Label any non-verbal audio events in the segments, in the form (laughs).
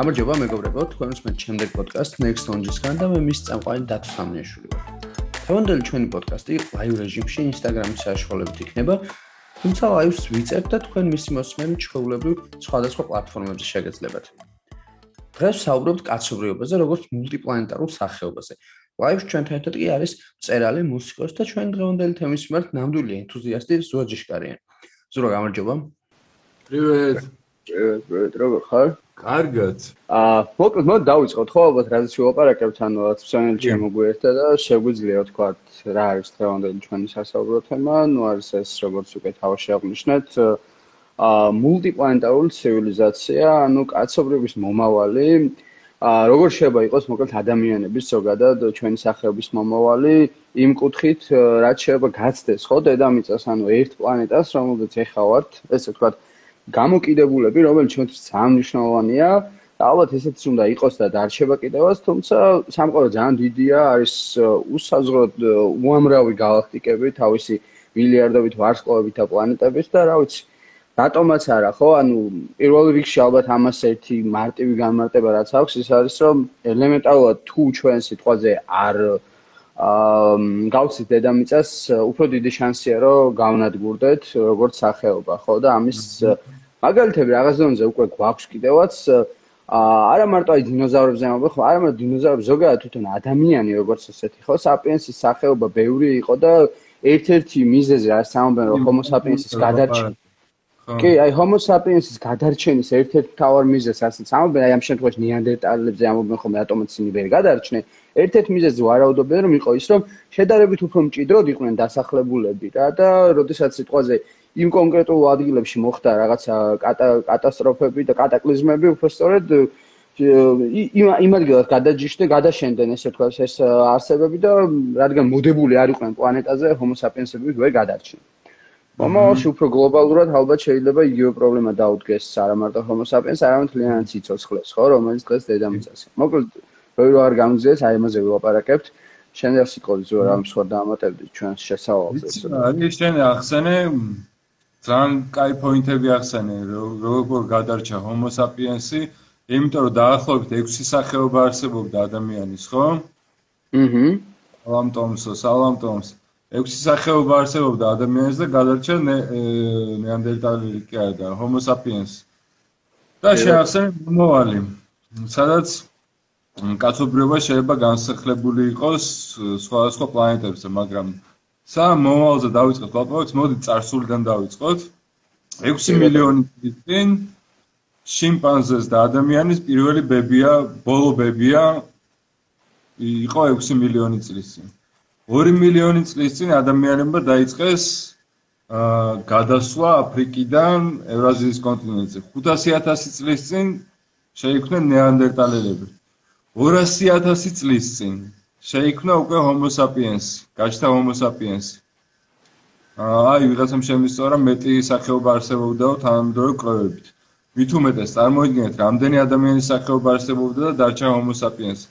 გამარჯობა მეგობრებო, თქვენ უსმენთ შემდეგ პოდკასტ Next Onge-სგან და მე მის წამყვანი დათო სამნიაშვილი ვარ. თემანდელი ჩვენი პოდკასტი ლაივ რეჟიმში Instagram-ის საშუალებით იქნება, თუმცა ლაივს ვიწერთ და თქვენ მისი მოსმენი ჩვეულებრივ სხვადასხვა პლატფორმებზე შეგეძლებათ. დღეს ვსაუბრობთ კაცობრიობაზე, როგორც მულტიპლანეტარულ სახეობაზე. ლაივს ჩვენთან ერთად კი არის წერალი, მუსიკოსი და ჩვენ დღევანდელი თემის მიმართ ნამდვილი ენთუზიასტი ზურა ჯიშკარიანი. ზურა, გამარჯობა. პრივეტ. პრივეტ, როგორ ხარ? კარგად. აა, მოკლედ მოდ დავიწყოთ ხო, ალბათ რაზეც შევაპარაკებთ, ანუ ფსიონელი შემოგვიერთდა და შეგვიძლია თქვა რა არის დღევანდელი ჩვენი სასაუბრო თემა, ну არის ეს როგორც უკვე თავში აღნიშნეთ, აა მულტიპლანეტარული ცივილიზაცია, ანუ კაცობრიობის მომავალი. აა როგორ შეიძლება იყოს მოკლედ ადამიანების ზოგადად ჩვენი სახეობის მომავალი იმ კუთხით, რაც შეიძლება გაცდეს ხო დედამიწას, ანუ ერთ პლანეტას, რომელზეც ეხა ვართ, ესე ვთქვათ, გამოკიდებულები, რომელიც ჩვენთვის ძალიან მნიშვნელოვანია. ალბათ ესეც უნდა იყოს და დარჩება კიდევაც, თუმცა სამყარო ძალიან დიდია, არის უსაზღროდ უამრავი galaktikები, თავისი მილიარდობით ვარსკვლავებით და პლანეტებით და რა ვიცი, რატომაც არა, ხო? ანუ პირველ რიგში ალბათ ამას ერთი მარტივი განმარტება რაც აქვს, ის არის, რომ ელემენტარულად თუ ჩვენ სიტყვაზე არ გავცით დედამიწას, უფრო დიდი შანსია, რომ გავნადგურდეთ როგორც სახეობა, ხო? და ამის მაგალითები რაღაც ზონზე უკვე გვაქვს კიდევაც არა მარტო აი დინოზავრებზე ამბობ ხო არა მარტო დინოზავრები ზოგადად თვითონ ადამიანი როგორც ესეთი ხო? საპიენსის სახეობა ბევრი იყო და ერთ-ერთი მიზეზი რაც ამბობენ რომ homo sapiens-ის გადარჩენა კი აი homo sapiens-ის გადარჩენის ერთ-ერთი მთავარ მიზეზს რასაც ამბობენ აი ამ შემთხვევაში ნიანდერტალებზე ამბობენ ხომ რატომაც ისინი ვერ გადარჩნენ ერთ-ერთი მიზეზი ვარაუდობენ რომ იყო ის რომ შედარებით უფრო მჭიდროდ იყვნენ დასახლებულები რა და როდესაც სიტყვაზე იმ კონკრეტულ ადგილებში მოხდა რაღაცა კატასტროფები და კატაკლიზმები, უბრალოდ იმ იმ ადგილას გადაჯიშდნენ, გადაშენდნენ ესე თქვა ეს არსებები და რადგან მოდებული არ იყვნენ პლანეტაზე, homo sapiens-ები ვერ გადარჩნენ. მომავალში უფრო გლობალურად ალბათ შეიძლება იგივე პრობლემა დაუდგეს არა მარტო homo sapiens, არამედ მთლიანად სიცოცხლეს, ხო, რომელიც დღეს დედამიწაზე. მოკლედ, როი რო არ გამძიეს, აი ამაზე ვილაპარაკებთ. შენ რა სიკოლის ზურა რამ სხვა დაამატებდი ჩვენს შესავალზე. არის შენ ახსენე ძალიან კაი პოინტები ახსენე როგორ გადარჩა homo sapiens-ი იმიტომ რომ დაახლოებით 6 სახეობა არსებობდა ადამიანის ხო? აჰა. სალამ ტომსო, სალამ ტომს. 6 სახეობა არსებობდა ადამიანის და გადარჩა ნეანდერტალელი კი არა და homo sapiens. და შეახსენე მომავალი. სადაც კაცობრიობა შეიძლება განსახლებული იყოს სხვადასხვა პლანეტებზე, მაგრამ სამ მომავალზე დავიწყოთ ლაპარაკს, მოდი წარსულიდან დავიწყოთ. 6 მილიონი წლის წინ შიმპანზეს და ადამიანის პირველი ბებია, ბოლო ბებია იყო 6 მილიონი წლის წინ. 2 მილიონი წლის წინ ადამიანებმა დაიწყეს აა გადასვლა აფრიკიდან ევრაზიის კონტინენტზე. 500000 წლის წინ შეიქმნა ნეანდერტალელები. 200000 წლის წინ შეიქმნა უკვე homo sapiens, გაჩნდა homo sapiens. აი, ვიღაცამ შემისწორა მეტი სახეობა არსებობდაო თანამედროვე კვლევებით. მით უმეტეს წარმოიდგინეთ, რამდენი ადამიანის სახეობა არსებობდა და დარჩა homo sapiens.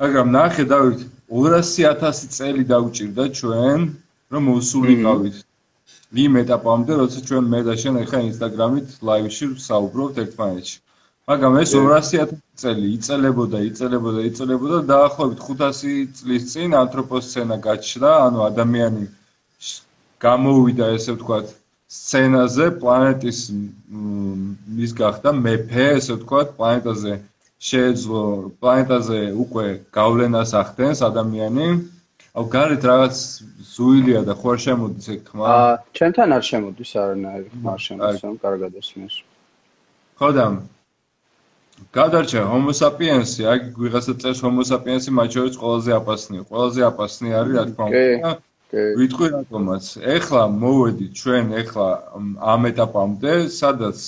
მაგრამ ნახე დავით, 200000 წელი დაუჭირდა ჩვენ, რომ მოსულიყავით. იმ ეტაპამდე, როცა ჩვენ მე და შენ ახლა Instagram-ით live-ში ვსაუბრობთ ერთმანეთში. მაგრამ ეს 200.000 წელი იწელებოდა, იწელებოდა, იწელებოდა დაახლოებით 500 წლის წინ ანთროპოსცენა გაჩნდა, ანუ ადამიანი გამოვიდა, ესე ვთქვათ, სცენაზე პლანეტის მის გახდა მეფე, ესე ვთქვათ, პლანეტაზე შეეძლო პლანეტაზე უკვე გავლენას ახდენს ადამიანი. აუ გარეთ რაღაც ზუილია და ხო არ შემოდის ეგ თქმა. აა, ჩემთან არ შემოდის არანაირი ხმა არ შემოდის, ან კარგად ესმის. ხო და გადარჩა homo sapiens-ი, აი ვიღაცა წეს homo sapiens-ი მათ შორის ყველაზე აპასნია. ყველაზე აპასნი არის რა თქმა უნდა. ვიტყვი რატომაც. ეხლა მოვედი ჩვენ ეხლა ამ ეტაპამდე, სადაც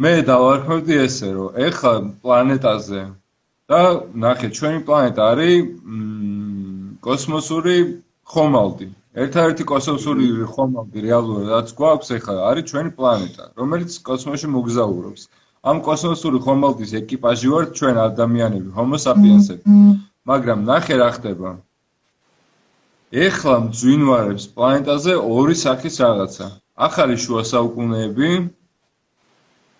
მე დავარქმევდი ესე, რომ ეხლა პლანეტაზე და ნახე, ჩვენი პლანეტა არის კოსმოსური ხომალდი. ერთ-ერთი კოსმოსური ხომალდი რეალურად რაც გვაქვს ეხლა არის ჩვენი პლანეტა, რომელიც კოსმოსში მოგზაურობს. ამ კოსმოსური ხომალდის ეკიპაჟი ვარ ჩვენ ადამიანები, homo sapiens-ები. მაგრამ ნახე რა ხდება. ეხლა მძვინვარებს პლანეტაზე ორი სახის რაღაცა. ახალი შუა საუკუნეები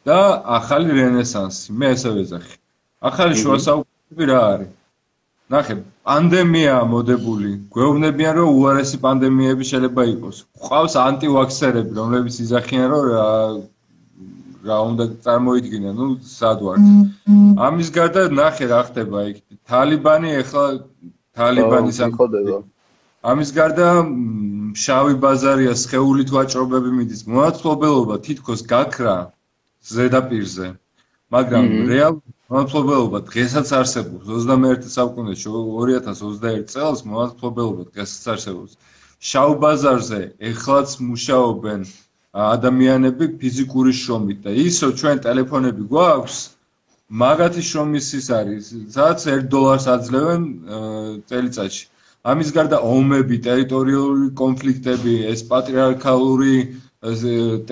და ახალი რენესანსი. მე ესე ვეძახი. ახალი შუა საუკუნეები რა არის? ნახე, პანდემია მოდებული. გვეუბნებიან, რომ უარესი პანდემიები შეიძლება იყოს. ყავს ანტივაქსერები, რომლებიც იძახიან, რომ რა უნდა წარმოიდგინონ, ну, სად ვართ. ამის გარდა ნახე რა ხდება იქ. თალიბანი ახლა თალიბანის ამხოდება. ამის გარდა შავი ბაზარია, სხეულით ვაჭრობები მიდის. მოაცლობელობა თითქოს გაქრა ზედაპირზე. მაგრამ რეალურად მოათლობელობა დღესაც არსებობს 21 საუკუნეში 2021 წელს მოათლობელობა დღესაც არსებობს შავ ბაზარზე ეხლაც მუშაობენ ადამიანები ფიზიკური შრომით და ისო ჩვენ ტელეფონები გვაქვს მაგათი შრომის ის არის სადაც 1 დოლარს აძლევენ წელიწადში ამის გარდა ომები ტერიტორიული კონფლიქტები ეს პატრიარქალური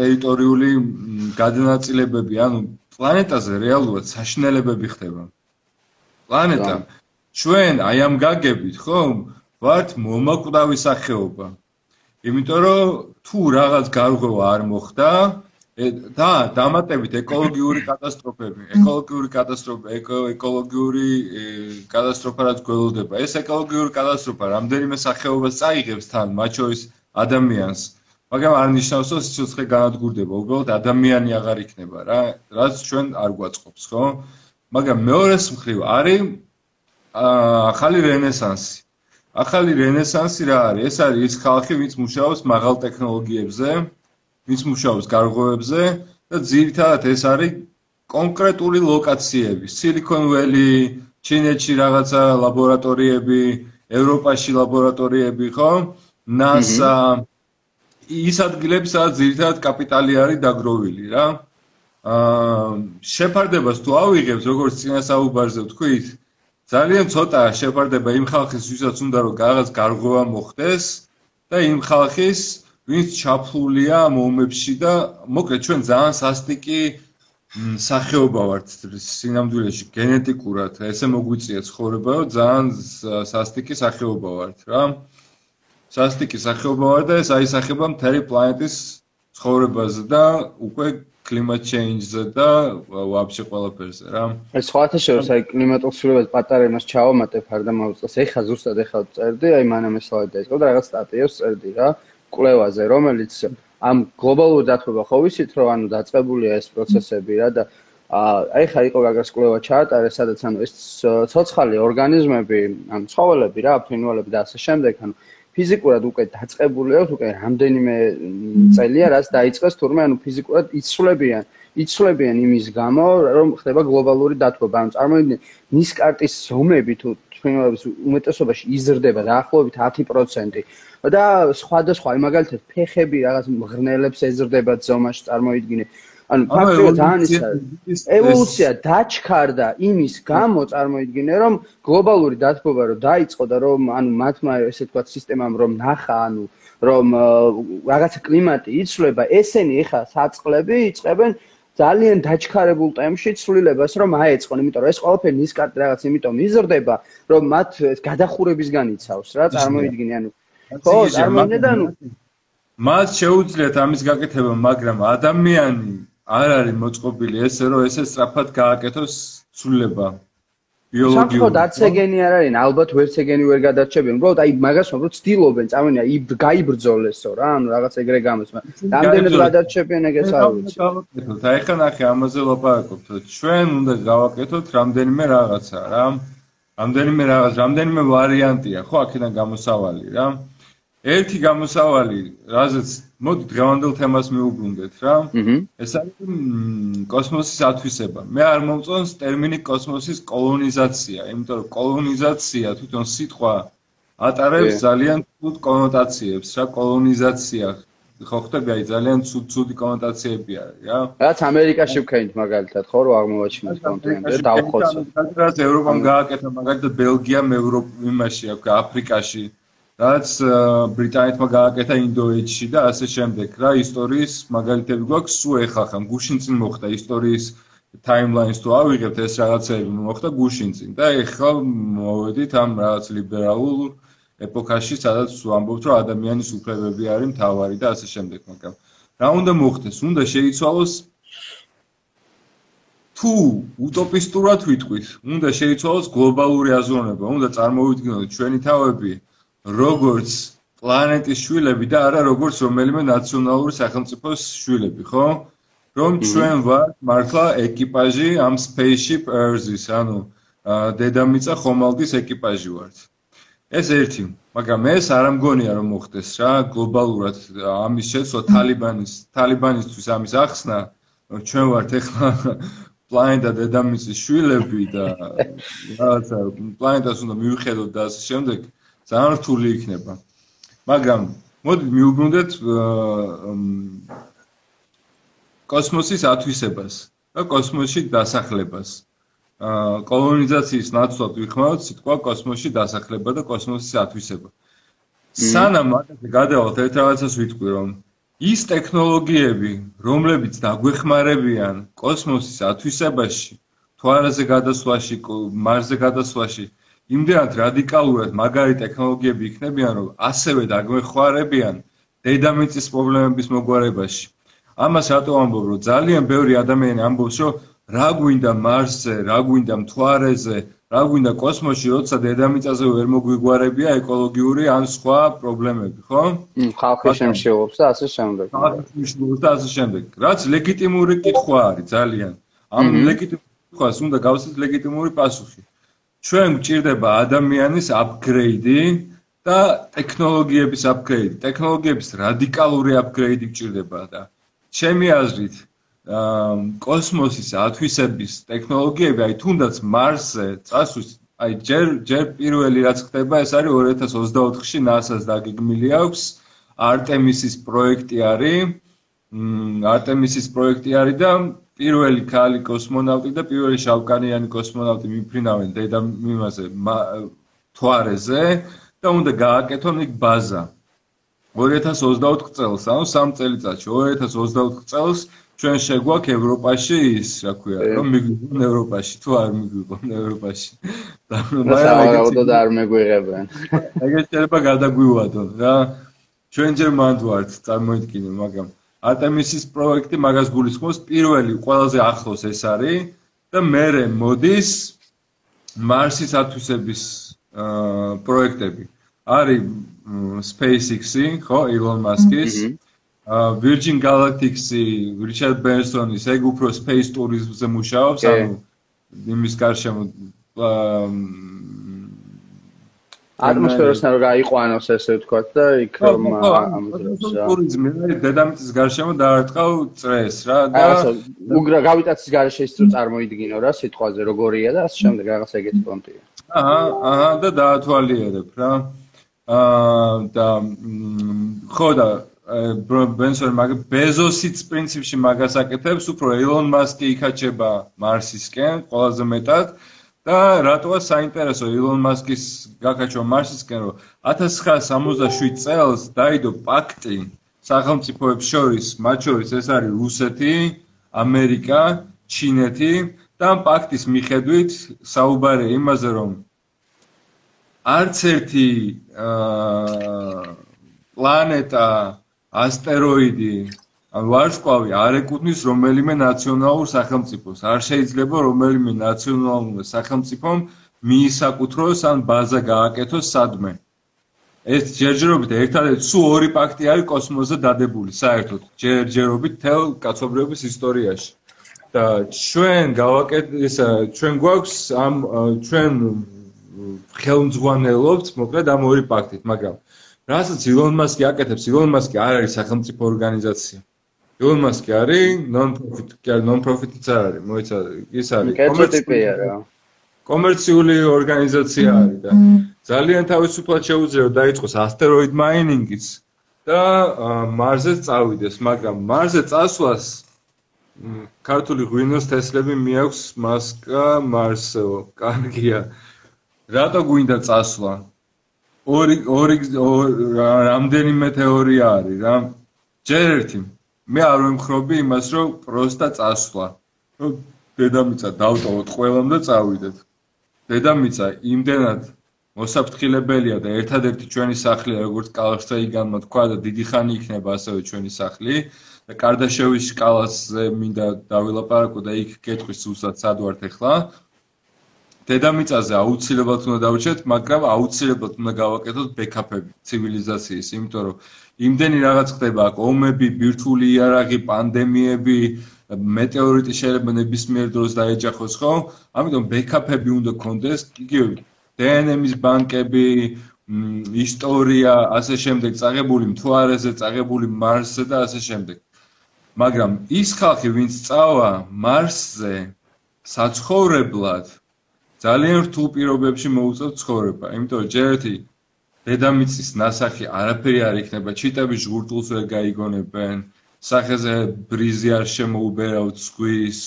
ტერიტორიული გადანაწილებები ანუ პლანეტაზე რეალურად საშინელებები ხდება. პლანეტა ჩვენ აი ამ გაგებით, ხო? ვართ მომაკვდავი სახეობა. იმიტომ რომ თუ რაღაც გარღვევა არ მოხდა, და დამატებით ეკოლოგიური კატასტროფები, ეკოლოგიური კატასტროფა, ეკოლოგიური კატასტროფა რაც გველოდება. ეს ეკოლოგიური კატასტროფა რამდენიმე სახეობას წაიღებს თან, მათ შორის ადამიანს. მაგრამ არ ნიშნავს რომ სიცოცხლე განადგურდება, უბრალოდ ადამიანი აღარ იქნება რა, რაც ჩვენ არ გვაწყობს, ხო? მაგრამ მეორეს მხრივ არის ახალი რენესანსი. ახალი რენესანსი რა არის? ეს არის ის ხალხი, ვინც მუშაობს მაღალ ტექნოლოგიებზე, ვინც მუშაობს გარღვევებზე და ძირითადად ეს არის კონკრეტული ლოკაციები, Silicon Valley, ჩინეთში რაღაცა ლაბორატორიები, ევროპაში ლაბორატორიები, ხო? NASA ის ადგილები, სადაც ძირითადად კაპიტალი არის დაგროვილი რა. აა შეფარდებას თუ ავიღებს, როგორც წინა საუბარზე ვთქვით, ძალიან ცოტა შეფარდება იმ ხალხის, ვისაც უნდა რომ რაღაც გარღვევა მოხდეს და იმ ხალხის, ვინც ჩაფლულია მომებში და მოკლედ ჩვენ ძალიან სასტიკი სახეობა ვართ სინამდვილეში გენეტიკურად, ესე მოგვიწია ცხოვრება, რომ ძალიან სასტიკი სახეობა ვართ რა. სასტიკი სახეობა ვარ და ეს აისახება მთელი პლანეტის ცხოვრებაზე და უკვე კლიმატ ჩეინჯზე და ვაფშე ყველაფერზე რა. ეს სხვათა შორის აი კლიმატურ ცვლილებებს პატარა იმას ჩავამატებ არ და მოვიწყოს. ეხა ზუსტად ეხა წერდი, აი მანამ ეს სლაიდი დაიწყო და რაღაც სტატიას წერდი რა კვლევაზე, რომელიც ამ გლობალურ დათბობა ხო ვიცით რომ ანუ დაწყებულია ეს პროცესები რა და აი ხა იყო გაგას კვლევა ჩაატარე, სადაც ანუ ეს ცოცხალი ორგანიზმები, ანუ ცხოველები რა, ფრინველები და ასე შემდეგ, ანუ ფიზიკურად უკვე დაწყებული აქვს უკვე რამდენიმე წელია რაც დაიწყეს თურმე ანუ ფიზიკურად იცვლებიან იცვლებიან იმის გამო რომ ხდება გლობალური დათბობა ანუ წარმოიდგინე ნისკარტის ზომები თუ თქვენობის უმეტესობაში იზრდება დაახლოებით 10% და სხვადასხვა მაგალითად ფეხები რაღაც მღრნელებს ეზრდება ზომაში წარმოიდგინე ანუ ფაქტია ძალიან ის ევოლუცია დაჩქარდა იმის გამო წარმოიდგინე რომ გლობალური დათბობა რომ დაიწყო და რომ ანუ მათმა ესე თქვა სისტემამ რომ ნახა ანუ რომ რაღაცა კლიმატი იცვლება ესენი ეხა საწყლები იწებენ ძალიან დაჩქარებულ ტემპში ცვლილებას რომ აეწყონ იმიტომ რომ ეს ყველაფერი ნისკარტი რაღაც იმიტომ იზრდება რომ მათ გადახურებისგან იცავს რა წარმოიდგინე ანუ ხო წარმოიდგინე და ანუ მას შეუძლიათ ამის გაკეთება მაგრამ ადამიანი არ არის მოწყობილი ესე რომ ესე სწრაფად გააკეთოს ცვლილება ბიოლოგიური. საერთოდ არც ეგენი არ არის, ალბათ ვერც ეგენი ვერ გადარჩებიან. უბრალოდ აი მაგას უფრო ცდილობენ, წამენია ი გაიბრძოლესო რა, ანუ რაღაც ეგრე გამოს. რამდენად გადარჩებიან ეგ ეს არ ვიცი. აი ხან ახი ამაზე ლაპარაკობთ. ჩვენ უნდა გავაკეთოთ რამდენიმე რაღაცა რა. რამდენიმე რაღაც, რამდენიმე ვარიანტია, ხო, აქედან გამოსავალი რა. ერთი გამოსავალი, რაზეც მოდი დღევანდელ თემას მიუბრუნდეთ რა. ეს არის კოსმოსის ათვისება. მე არ მომწონს ტერმინი კოსმოსის კოლონიზაცია, იმიტომ რომ კოლონიზაცია თვითონ სიტყვა ატარებს ძალიან ცუდ კონოტაციებს, რა კოლონიზაცია ხო ხტები აი ძალიან ცუდ ცუდი კონოტაციები არის რა. რაც ამერიკაში ვქენით მაგალითად ხო რო აღმოაჩინოს კონტინენტზე დავხოცო. რაც ევროპამ გააკეთა მაგალითად ბელგიამ ევროპ იმაში აქვს აფრიკაში რაც э, ბრიტანეთმა გააკეთა ინდოეთში და ასე შემდეგ რა ისტორიის მაგალითები გვაქვს სულ ეხლა ხან გუშინ წინ მოხდა ისტორიის ტაიმლაინს თუ ავიღებთ ეს რაღაცები მოხდა გუშინ წინ და ეხლა მოვედით ამ რაღაც ლიბერალურ ეპოქაში სადაც ვამბობთ რომ ადამიანის უფლებები არის მთავარი და ასე შემდეგ მაგრამ რა უნდა მოხდეს? უნდა შეიცვალოს თუ უტოპისტურად ვიტყვით უნდა შეიცვალოს გლობალური აზროვნება უნდა წარმოვიდგინოთ ჩვენი თავები როგორც პლანეტის შვილები და არა როგორც რომელიმე ნაციონალური სახელმწიფოს შვილები, ხო? რომ ჩვენ ვართ მართლა ეკიპაჟი ამ spaceship Earth-ის, ანუ დედამიწა ხომალდის ეკიპაჟი ვართ. ეს ერთი, მაგრამ ეს არ ამგონია რომ მოხდეს რა, გლობალურად ამის შეცვლა თალიბანის, თალიბანისთვის ამის ახსნა, ჩვენ ვართ ეხლა პლანეტა დედამიწის შვილები და (laughs) რაღაცა პლანეტას უნდა მივიხედოთ და ასე შემდეგ, ძალიან რთული იქნება. მაგრამ მოდი მიუბრუნდეთ კოსმოსის ათვისებას და კოსმოსში დასახლებას. აა კოლონიზაციის ნაცვლად ვიხმაროთ სიტყვა კოსმოსში დასახლება და კოსმოსის ათვისება. სანამ მაგაზე გადავალთ ერთ რაღაცას ვიტყვი რომ ის ტექნოლოგიები, რომლებიც დაგვეხმარებიან კოსმოსის ათვისებაში, თვარეზე გადასვლაში, მარსზე გადასვლაში, იმდენად რადიკალურად მაგარი ტექნოლოგიები იქნებიან, რომ ასევე დაგვეხმარებიან დედამიწის პრობლემების მოგვარებაში. ამას რატო ამბობ, რომ ძალიან ბევრი ადამიანი ამბობს, რომ რა გვინდა მარსზე, რა გვინდა მთვარეზე, რა გვინდა კოსმოსში, როცა დედამიწაზე ვერ მოგვიგვარებია ეკოლოგიური ან სხვა პრობლემები, ხო? ხალხი შემშეობს და ასე შემდეგ. ხალხი შემშეობს და ასე შემდეგ. რაც ლეგიტიმური კითხვა არის ძალიან. ამ ლეგიტიმურ კითხვას უნდა გავსეთ ლეგიტიმური პასუხი. ჩვენ გვჭირდება ადამიანის აპგრეიდი და ტექნოლოგიების აპგრეიდი. ტექნოლოგიების რადიკალური აპგრეიდი გვჭირდება და ჩემი აზრით კოსმოსის ათვისების ტექნოლოგიები, აი თუნდაც მარსზე წასვლის, აი ჯერ ჯერ პირველი რაც ხდება, ეს არის 2024-ში NASA-ს დაგეგმილი აქვს არტემისის პროექტი არის. მ არტემისის პროექტი არის და პირველი ქალი კოსმონავტი და პირველი შავკანიანი კოსმონავტი მიფრინავენ დედა მიმაზე თვარეზე და უნდა გააკეთონ იქ ბაზა 2024 წელს, ანუ 3 წელიწადში 2024 წელს ჩვენ შეგვაქვს ევროპაში ის, რა ქვია, რომ მიგვიყვნენ ევროპაში, თუ არ მიგვიყვნენ ევროპაში. და მაგრამ და არ მეგვიღებენ. ეგეთ შეიძლება გადაგვივადონ რა. ჩვენ ჯერ მანდ ვართ, წარმოიდგინე, მაგრამ არტემისის პროექტი მაგას გულისხმობს. პირველი ყველაზე ახლოს ეს არის. და მერე მოდის მარსის ათვისების პროექტები. არის SpaceX-ი ხო Elon Musk-ის Virgin Galactic-ი Richard Branson-ის ეგ უფრო space tourism-ზე მუშაობს ანუ იმის გარშემო ატმოსფეროსთან რომ გაიყვანოს ესე ვთქვათ და იქ რომ ამოძრებს რა. ტურიზმი დედამიწის გარშემო დაარტყავ წრეს რა და უგრა გავიტაცის გარშე ის რო წარმოიდგინო რა სიტყვაზე როგორია და ასე შემდეგ რაღაც ეგეთი პონტია. აჰა, აჰა და დაათვალიერებ რა. აა და ხო და ბენსონ მაგ ბეზოსიც პრინციპში მაგას აკეთებს, უფრო ელონ მასკი იქაჩება მარსისკენ ყველაზე მეტად. და რატოა საინტერესო ილონ მასკის გაკაჩო მარსისკენ რომ 1967 წელს დაიდო პაქტი სახელმწიფოებს შორის მათ შორის ეს არის რუსეთი, ამერიკა, ჩინეთი და პაქტის მიხედვით საუბარია იმაზე რომ არც ერთი აა პლანეტა, ასტეროიდი ვარსკვლავი არ ეკუთვნის რომელიმე ნაციონალურ სახელმწიფოს. არ შეიძლება რომელიმე ნაციონალურ სახელმწიფომ მიისაკუთროს ან ბაზა გააკეთოს სადმე. ეს ჯერჯერობით ერთადერთი სულ ორი პაქტი არის კოსმოსზე დადებული საერთოდ. ჯერჯერობით თელ კაცობრიობის ისტორიაში. და ჩვენ გავაკეთ ეს ჩვენ გვაქვს ამ ჩვენ ხელმძღვანელობთ მოკლედ ამ ორი პაქტით, მაგრამ რასაც ილონ მასკი აკეთებს, ილონ მასკი არ არის სახელმწიფო ორგანიზაცია. ილონ მასკი არის non-profit, კი non-profit-იც არ არის, მოიცა, ის არის კომერციული რა. კომერციული ორგანიზაცია არის და ძალიან თავისუფლად შეუძლია დაიწყოს asteroid mining-იც და მარსზე წავიდეს, მაგრამ მარსზე წასვლას ქართული ღვინოს თესლები მიაქვს მასკა მარსელო, კარგია. რატო გვინდა წასვლა? ორი ორი რამდენიმე თეორია არის რა. ჯერ ერთი მე არ ვემხრობი იმას, რომ პროსტა წასვლა. რომ დედამიწა დავტოვოთ ყველამ და წავიდეთ. დედამიწა იმდენად მოსაფრთხილებელია და ერთადერთი ჩვენი სახლია, როგორც კალაშტაიგანმა თქვა და დიდი ხანი იქნება ასევე ჩვენი სახლი. და კარდაშევის სკალაზე მინდა დავილაპარაკო და იქ გეტყვის უბრალოდ სად ვართ ახლა. დედამიწაზე აუცილებლად უნდა დავჭეთ, მაგრამ აუცილებლად უნდა გავაკეთოთ ბექაპები ცივილიზაციის, იმიტომ რომ იმდენი რაღაც ხდება აქ, ომები, ბირთვული იარაღი, პანდემიები, მეტეორიტი შეიძლება ნებისმიერ დროს დაეჯახოს, ხო? ამიტომ ბექაპები უნდა გქონდეს, იგივე დნმ-ის ბანკები, ისტორია, ასე შემდეგ, წაღებული მთვარეზე, წაღებული მარსზე და ასე შემდეგ. მაგრამ ის ხალხი, ვინც წავა მარსზე საცხოვრებლად, ძალიან რთულ პირობებში მოუწევთ ცხოვრება, იმიტომ რომ ჯერ ერთი დედამიწის ნასახი არაფერი არ იქნება, ჩიტები ჟღურტულს ვერ გაიგონებენ, სახეზე ბრიზი არ შემოუბერავთ ზღვის,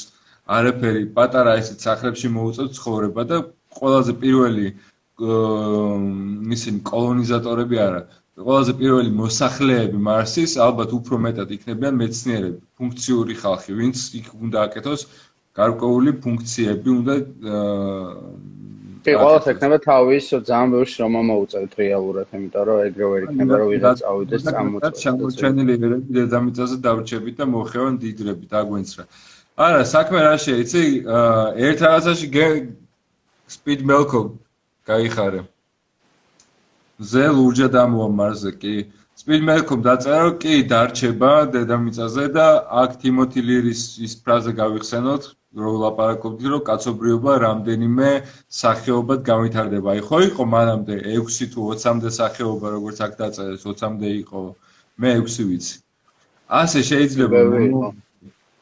არაფერი, პატარა ისეთ სახლებში მოუწევთ ცხოვრება და ყველაზე პირველი ისინი კოლონიზატორები არა. ყველაზე პირველი მოსახლეები მარსის ალბათ უფრო მეტად იქნებიან მეცნიერები. ფუნქციური ხალხი ვინც იქ უნდა აკეთოს გარკვეული ფუნქციები უნდა კი, ყოველს ექნება თავის ძალიან ბევრს რომ ამოუწევთ რეალურად, იმიტომ რომ ეგრე ვერ იქნება რომ ვიღაც წავიდეს წამოწევთ. შემორჩენილი ერები დედამიწაზე დავრჩებით და მოხევენ დიდრებით აგვენცრა. არა, საქმე რა შეიძლება, იცი, ერთ რაღაცაში სპიდ მელკო გაიხარე. ზე ლურჯა დამოვა მარზე, კი. სპიდ მელკომ დაწერა, კი, დარჩება დედამიწაზე და აქ ტიმოთი ლირის ის ფრაზა გავიხსენოთ, რომ ლაპარაკობდი რომ კაცობრიობა რამდენიმე სახეობად განვითარდება. აი ხო იყო მანამდე 6 თუ 20-მდე სახეობა, როგორც აქ დაწერეს, 20-მდე იყო. მე 6 ვიცი. ასე შეიძლება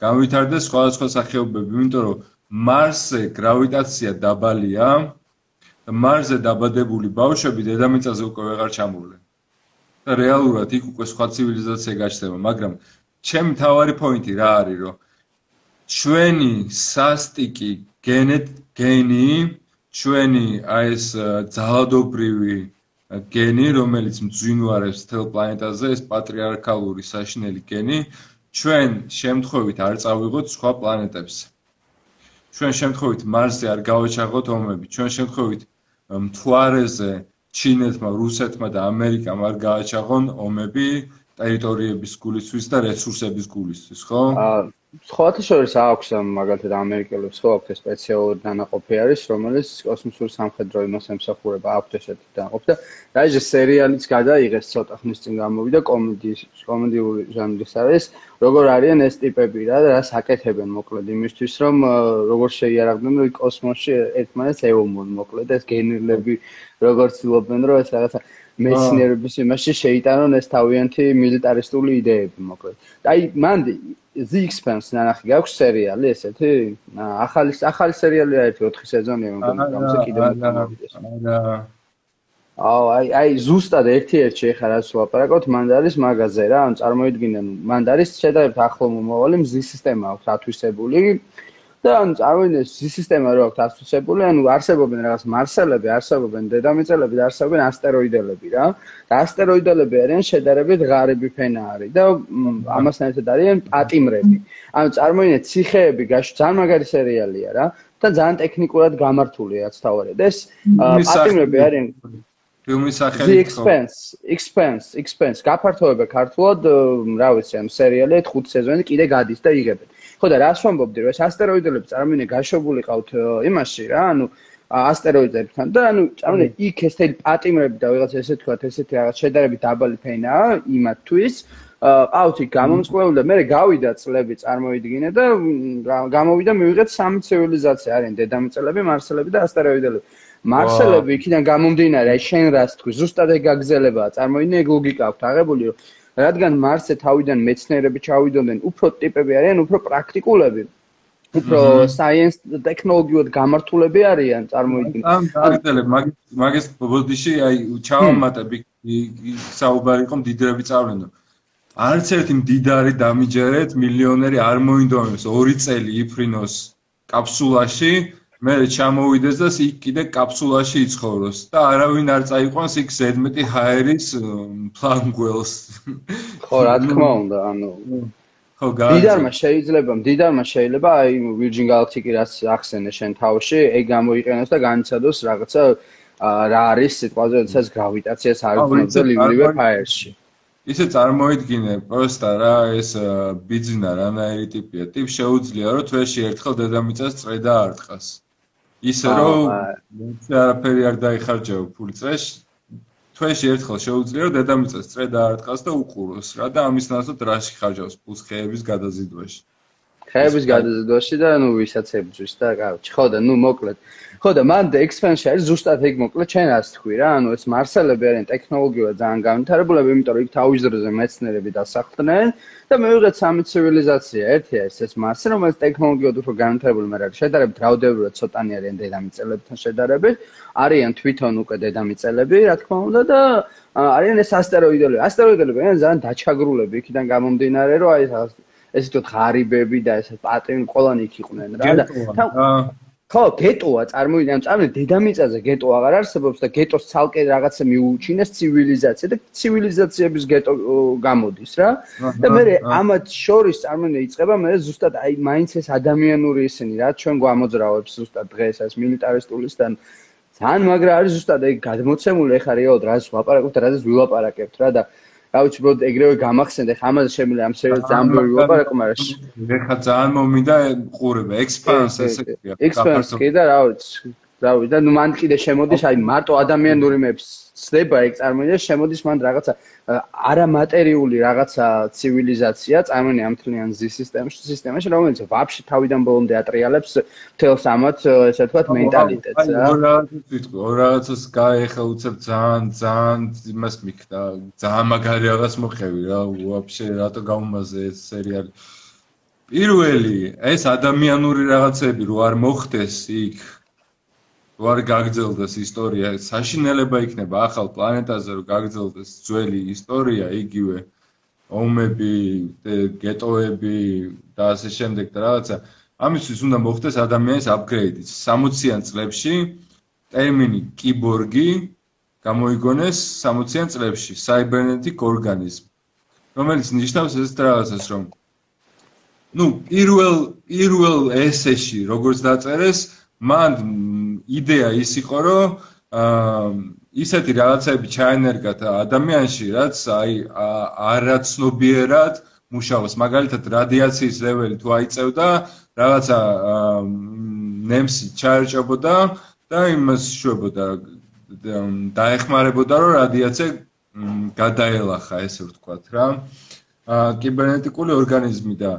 განვითარდეს სხვადასხვა სახეობები, იმიტომ რომ მარსზე გრავიტაცია დაბალია და მარსზე დაბადებული ბავშვები დედამიწაზე უკვე ვეღარ ჩამოვლენ. და რეალურად იქ უკვე სხვა ცივილიზაცია გაჩნდება, მაგრამ ჩემი თავარი პოინტი რა არის, რომ ჩვენი სასტიკი გენი, ჩვენი აი ეს ძალადობრივი გენი, რომელიც მძვინვარებს თელ პლანეტაზე, ეს პატრიარქალური საშინელი გენი, ჩვენ შემთხვევით არ წავიღოთ სხვა პლანეტებზე. ჩვენ შემთხვევით მარსზე არ გავეჩაღოთ ომები, ჩვენ შემთხვევით მთვარეზე ჩინეთმა, რუსეთმა და ამერიკამ არ გააჩაღონ ომები ტერიტორიების გულისთვის და რესურსების გულისთვის, ხო? აა სხვათა შორის აქვს მაგალითად ამერიკელებს ხო აქვს სპეციალური დანაყოფი არის რომელიც კოსმოსური სამხედრო იმას ემსახურება აქვს ესეთი დანაყოფი და დაიჟე სერიალიც გადაიღეს ცოტა ხნის წინ გამოვიდა კომედიის კომედიური ჟანრის არის როგორ არიან ეს ტიპები რა და რას აკეთებენ მოკლედ იმისთვის რომ როგორ შეიარაღდნენ რომ კოსმოსში ერთმანეთს ეომონ მოკლედ ეს გენერლები როგორ ცდილობენ რომ ეს რაღაცა მეცნიერების იმაში შეიტანონ ეს თავიანთი მილიტარისტული იდეები მოკლედ. აი მან The Expanse ნახი გაქვს სერიალი ესეთი? ახალი ახალი სერიალია ერთი 4 სეზონია მგონი გამოსა კიდე მომდიდეს. აუ აი აი ზუსტად ერთი-ერთი ხარ ასე ვაპარაკოთ მან არის მაღაზე რა ან წარმოიდგინე მან არის შედარებით ახლო მომავალი მზის სისტემა აქვს ათვისებული და ანუ წარმოიდგინე სისტემა რო აქვს ასოცირებული, ანუ არსებობენ რაღაც მარსელები, არსებობენ დედამიწელები და არსებობენ ასტეროიდელები რა. და ასტეროიდელები არიან შედარებით ღარიბი ფენა არის და ამასთან ერთად არიან პატიმრები. ანუ წარმოიდგინე ციხეები გაშ ძალიან მაგარი სერიალია რა და ძალიან ტექნიკურად გამართულია რაც თავარია. და ეს პატიმრები არიან ფილმის სახელი The Expense, Expense, Expense. გაფართოება ქართულად, რა ვიცი, ამ სერიალი 5 სეზონი კიდე გადის და იღებენ. ხო და რას ვამბობდი რომ ეს ასტეროიდები წარმოინე გაშვებული ყავთ იმაში რა ანუ ასტეროიდებთან და ანუ წარმოინე იქ ეს თელი პატიმრები და ვიღაც ესე თქვა ესეთი რაღაც შედარებით დაბალი ფენა იმათთვის აუთი გამომწყვლელი და მე გავიდა წლები წარმოიდგინე და გამოვიდა მივიღეთ სამი ცივილიზაცია არიან დედამიწელები მარსელები და ასტეროიდები მარსელები იქიდან გამომდინარე შენ რას თქვი ზუსტად ეგ გაგზელებაა წარმოიდგინე ეგ ლოგიკა აქვს აღებული რომ რადგან მარსზე თავიდან მეცნიერები ჩავიდოდნენ, უფრო ტიპები არიან, უფრო პრაქტიკულები. უფრო science technology-ად გამართულები არიან, წარმოიდგინე. ამ დაგდელებ, მაგის მაგის ბოდიში აი ჩავამატები საუბარი იყო მდიდრები წავლენო. არც ერთი მდიდარი დამიჯერეთ, მილიონერი არ მოინდომებს 2 წელი იფრინოს კაფსულაში. მე ჩამოვიდეს და იქ კიდე კაფსულაში იცხოვროს და არავინ არ წაიყვანს იქ ზედმეტი ჰაერის პლანგველს. ხო, რა თქმა უნდა, ანუ ხო, გაიგე. დიდარმა შეიძლება, დიდარმა შეიძლება აი Virgin Galactic-ი რაც ახსენე შენ თავში, ეგ გამოიყენოს და განიცადოს რაღაცა რა არის სიტყვაზე, როდესაც გრავიტაციას არ უძნობს ლივრივე ფაერში. ისე წარმოიდგინე პროსტა რა ეს ბიძინა რანაირი ტიპია. ტიპ შეუძლია რომ თვეში ერთხელ დედამიწას წრე და არტყას. ისე რომ არაფერი არ დაიხარჯაო ფული წრეში. თვეში ერთხელ შეუძლია რომ დედამიწას წრე და არტყას და უყუროს რა და ამის ნაცვლად რაში ხარჯავს ფულს ხეების გადაზიდვაში. ხეების გადაზიდვაში და ნუ ვისაც ებძვის და კაროჩი ხო და ნუ მოკლედ ხო და მან ექსპენსი არის ზუსტად ეგ მოკლედ ჩვენ ასე თქვი რა ანუ ეს მარსელები არიან ტექნოლოგიურად ძალიან განვითარებულები იმიტომ რომ იქ თავის დროზე მეცნიერები დასახლდნენ და მივიღეთ სამი ცივილიზაცია ერთი არის ეს მარსი რომელიც ტექნოლოგიურად უფრო განვითარებული მაგრამ შედარებით რაოდენობრივად ცოტანი არიან დედამიწელებთან შედარებით. არიან თვითონ უკვე დედამიწელები რა თქმა უნდა და არიან ეს ასტეროიდები. ასტეროიდები არიან ძალიან დაჩაგრულები იქიდან გამომდინარე რომ აი ესე თქო ღარიბები და ესე პატრიოტი ყველანი იქ იყვნენ რა და ხო გეტოა წარმოიდგინე ამ წამე დედამიწაზე გეტო აღარ არსებობს და გეტოს ცალკე რაღაცა მიუჩინეს ცივილიზაცია და ცივილიზაციების გეტო გამოდის რა. და მე ამათ შორის წარმოიდგინე იწება მე ზუსტად აი მაინც ეს ადამიანური ისინი რა ჩვენ გვამოძრავებს ზუსტად დღეს ეს მილიტარისტულისთან. ძალიან მაგრა არის ზუსტად ეგ გადმოცემული ეხა რეალოდ რას ვაპარაკობთ და რაზეც ვილაპარაკებთ რა და რა ვიცი ბოდ ეგრევე გამახსენდა ხა ამაზე შემიძლია ამ სერიალს ძალიან ბევრი ვაპარაკო მაგრამ ეხა ძალიან მომინდა ყურება. ექსპანს ესე კი ექსპანს კი და რა ვიცი რა ვიცი და ნუ მან კიდე შემოდის აი მარტო ადამიანური მეფს ცდება ეგ წარმოიდგინე შემოდის მან რაღაცა არამატერიული რაღაცა ცივილიზაცია წარმოიდგინე ამ თლიან ზი სისტემაში სისტემაში რომელიც ვაფშე თავიდან ბოლომდე ატრიალებს თელს ამათ ესე ვთქვათ მენტალიტეტს რა. რა ვიტყვი რაღაცას გაეხა უცებ ძალიან ძალიან იმას მიქდა ძალიან მაგარი რაღაც მოხევი რა ვაფშე რატო გამომაზე ეს სერიალი? პირველი ეს ადამიანური რაღაცები რო არ მოხდეს იქ ვარ გაგძელდეს ისტორია, საშინელება იქნება ახალ პლანეტაზე, რომ გაგძელდეს ძველი ისტორია, იგივე ომები, გეტოები და ასე შემდეგ და რაღაცა. ამისთვის უნდა მოხდეს ადამიანის აპგრეიდი. 60-იან წლებში ტერმინი კიბორგი გამოიგონეს 60-იან წლებში, cybernetic organism, რომელიც ნიშნავს ეს რაღაცას, რომ ну, პირველ პირველ ესეში, როგორც დაწერეს, მან იდეა ის იყო, რომ აა ისეთი რაღაცები ჩაენერგათ ადამიანში, რაც აი არაცნობიერად მუშაობს. მაგალითად, რადიაციის ლეველი თუ აიწევდა, რაღაცა ნემსი ჩაერჭებოდა და იმას შვებოდა დაეხმარებოდა, რომ რადიაცია გადაელახა, ესე ვთქვათ რა. აა კიბერნეტიკული ორგანიზმი და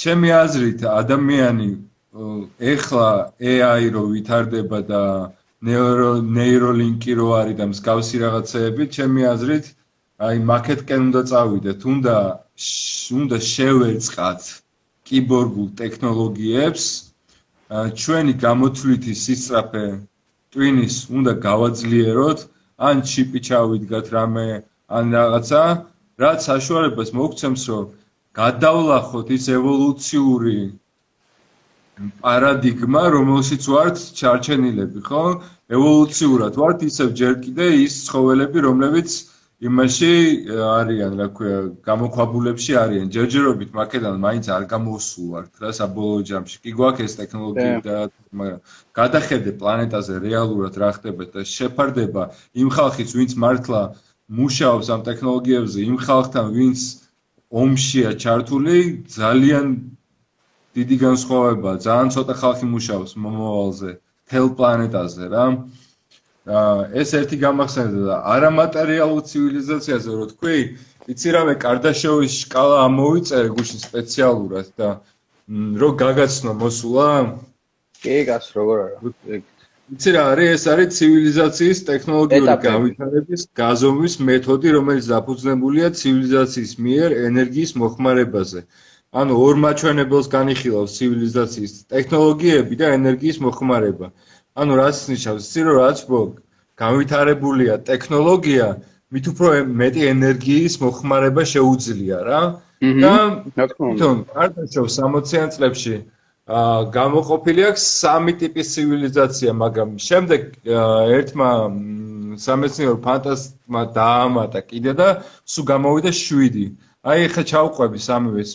ჩემი აზრით ადამიანი ეხლა AI რო ვითარდება და ნეირო ნეიროლინკი რო არის და მსგავსი რაღაცეები, ჩემი აზრით, აი მაკეტკენ უნდა წავიდეთ, უნდა უნდა შევერწყათ კიბორგულ ტექნოლოგიებს, ჩვენი გამოთვლითი სისწრაფე ტვინის უნდა გავაძლიეროთ, ან ჩიპი ჩავიდგათ რამე, ან რაღაცა, რაც საშუალებას მოგცემს, რომ გადავლახოთ ის ევოლუციური პარადიგმა, რომელშიც ვართ ჩარჩენილები, ხო? ევოლუციურად ვართ ისევ ჯერ კიდე ის ცხოველები, რომლებიც იმაში არიან, რა ქვია, გამოქვაბულებში არიან. ჯერჯერობით მაკედან მაინც არ გამოსულვართ, რა საბოლოო ჯამში. კი გვაქვს ეს ტექნოლოგია და მაგრამ გადახედე პლანეტაზე რეალურად რა ხდება და შეფარდება იმ ხალხის, ვინც მართლა მუშაობს ამ ტექნოლოგიებზე, იმ ხალხთან, ვინც ომშია ჩართული, ძალიან დიდი განსხვავებაა, ძალიან ცოტა ხალხი მუშაობს მომავალზე, თელ პლანეტაზე რა. აა ეს ერთი გამახსენდა და არამატერიალურ ცივილიზაციაზე რო თქვი, იცი რა მე კარდაშოვის სკალა ამოვიწერე გუშინ სპეციალურად და რო გაგაცნო მოსულა? კი, გას როგორ არა. იცი რა არის ეს არის ცივილიზაციის ტექნოლოგიური განვითარების გაზომვის მეთოდი, რომელიც დაფუძნებულია ცივილიზაციის მიერ ენერგიის მოხმარებაზე. ანუ ორ მაჩვენებელს განიხილავს ცივილიზაციის ტექნოლოგიები და ენერგიის მოხმარება. ანუ რაც ნიშნავს, იცი რომ რაც ბო განვითარებულია ტექნოლოგია, მით უფრო მეტი ენერგიის მოხმარება შეუძლია რა. და თვითონ არტაშოვ 60-იან წლებში აა გამოყოფილი აქვს სამი ტიპის ცივილიზაცია, მაგრამ შემდეგ ერთმა სამეცნიერო ფანტასტმა დაამატა კიდე და სულ გამოვიდა 7. აი ხა ჩავყვები სამივეს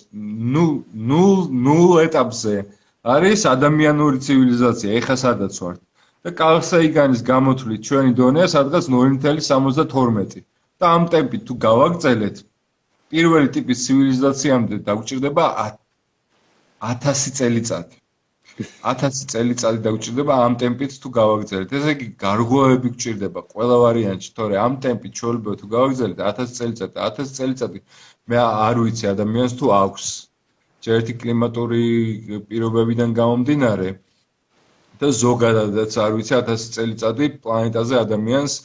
ნუ ნუ ნუ ეტაპზე არის ადამიანური ცივილიზაცია. ეხა სადაც ვარ და კალსაიგანის გამოთვლით ჩვენი დონეა სადღაც 0.72 და ამ ტემპით თუ გავაგრძელეთ პირველი ტიპის ცივილიზაციამდე დაგვჭირდება 1000 წელიწადი. 1000 წელიწადი დაგვჭირდება ამ ტემპით თუ გავაგრძელეთ. ესე იგი გარღვევები გვჭირდება ყველა ვარიანტში თორე ამ ტემპით ჩვეულებრივ თუ გავაგრძელეთ 1000 წელიწადი 1000 წელიწადი მე არ ვიცი ადამიანს თუ აქვს ჯერ ერთი კლიმატური პირობებიდან გამომდინარე და ზოგადადაც არ ვიცი 1000 წელიწადი პლანეტაზე ადამიანს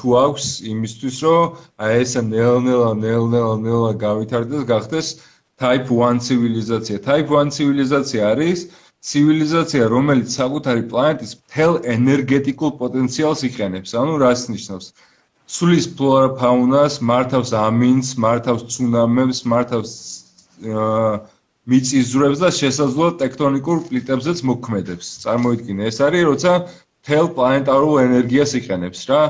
თუ აქვს იმისთვის რომ აი ეს ნელ-ნელა ნელ-ნელა ნელა გავითარდეს გახდეს type 1 ცივილიზაცია. type 1 ცივილიზაცია არის ცივილიზაცია, რომელიც საკუთარი პლანეტის მთელ ენერგეტიკულ პოტენციალს იყენებს. ანუ რას ნიშნავს? სulis ფლორა ფაუნას, მართავს ამინს, მართავს ცუნამებს, მართავს მიწისძვრებს და შესაძლოა ტექტონიკურ პლიტებზეც მოქმედებს. წარმოიდგინე, ეს არის როცა თელ პლანეტარულ ენერგიას იყენებს რა.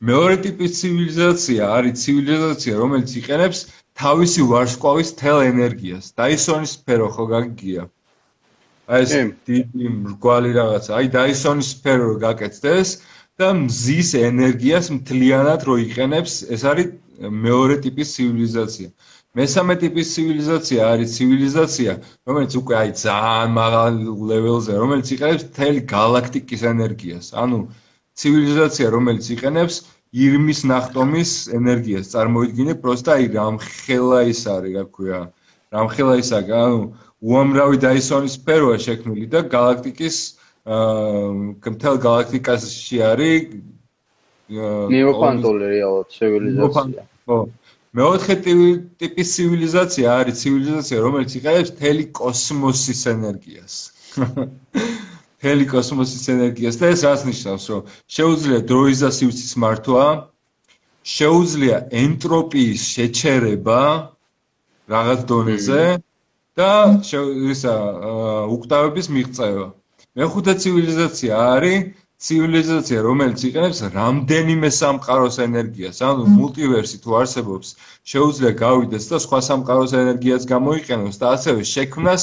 მეორე ტიპის ცივილიზაცია არის ცივილიზაცია, რომელიც იყენებს თავისი ვარსკვლავის თელ ენერგიას. დაისონის სფერო ხო გაგიგია? აი ეს დიდი მრგვალი რაღაცა. აი დაისონის სფერო რო გაკეთდეს და მზის ენერგიას მთლიანად რო იყენებს, ეს არის მეორე ტიპის ცივილიზაცია. მესამე ტიპის ცივილიზაცია არის ცივილიზაცია, რომელიც უკვე აი ძალიან მაღალ ლეველზე, რომელიც იყენებს მთელი galaktikis ენერგიას. ანუ ცივილიზაცია, რომელიც იყენებს ირმის ნახტომის ენერგიას. წარმოიდგინე, პროსტა აი რამხელა ის არის, რა ქვია. რამხელა ის არის, ანუ უამრავი დაისონის სფეროა შექმნილი და galaktikis მთელ galaktikasში არის ნეოკვანტული რეალურად ცივილიზაცია. ხო. მეოთხე ტიპის ცივილიზაცია არის ცივილიზაცია, რომელიც იყენებს თელი კოსმოსის ენერგიას. (laughs) თელი კოსმოსის ენერგიას და ეს რას ნიშნავს, რომ შეუძლია დროის და სივრცის მართვა, შეუძლია ენტროპიის შეჩერება რაღაც დონეზე და ისა უკტავების მიღწევა. მეხუთე ცივილიზაცია არის ცივილიზაცია, რომელიც იყენებს რამდენიმე სამყაროს ენერგიას, ანუ მულტივერსი თუ არსებობს, შეუძლია გავიდეს და სხვა სამყაროს ენერგიას გამოიყენოს და ასევე შექმნას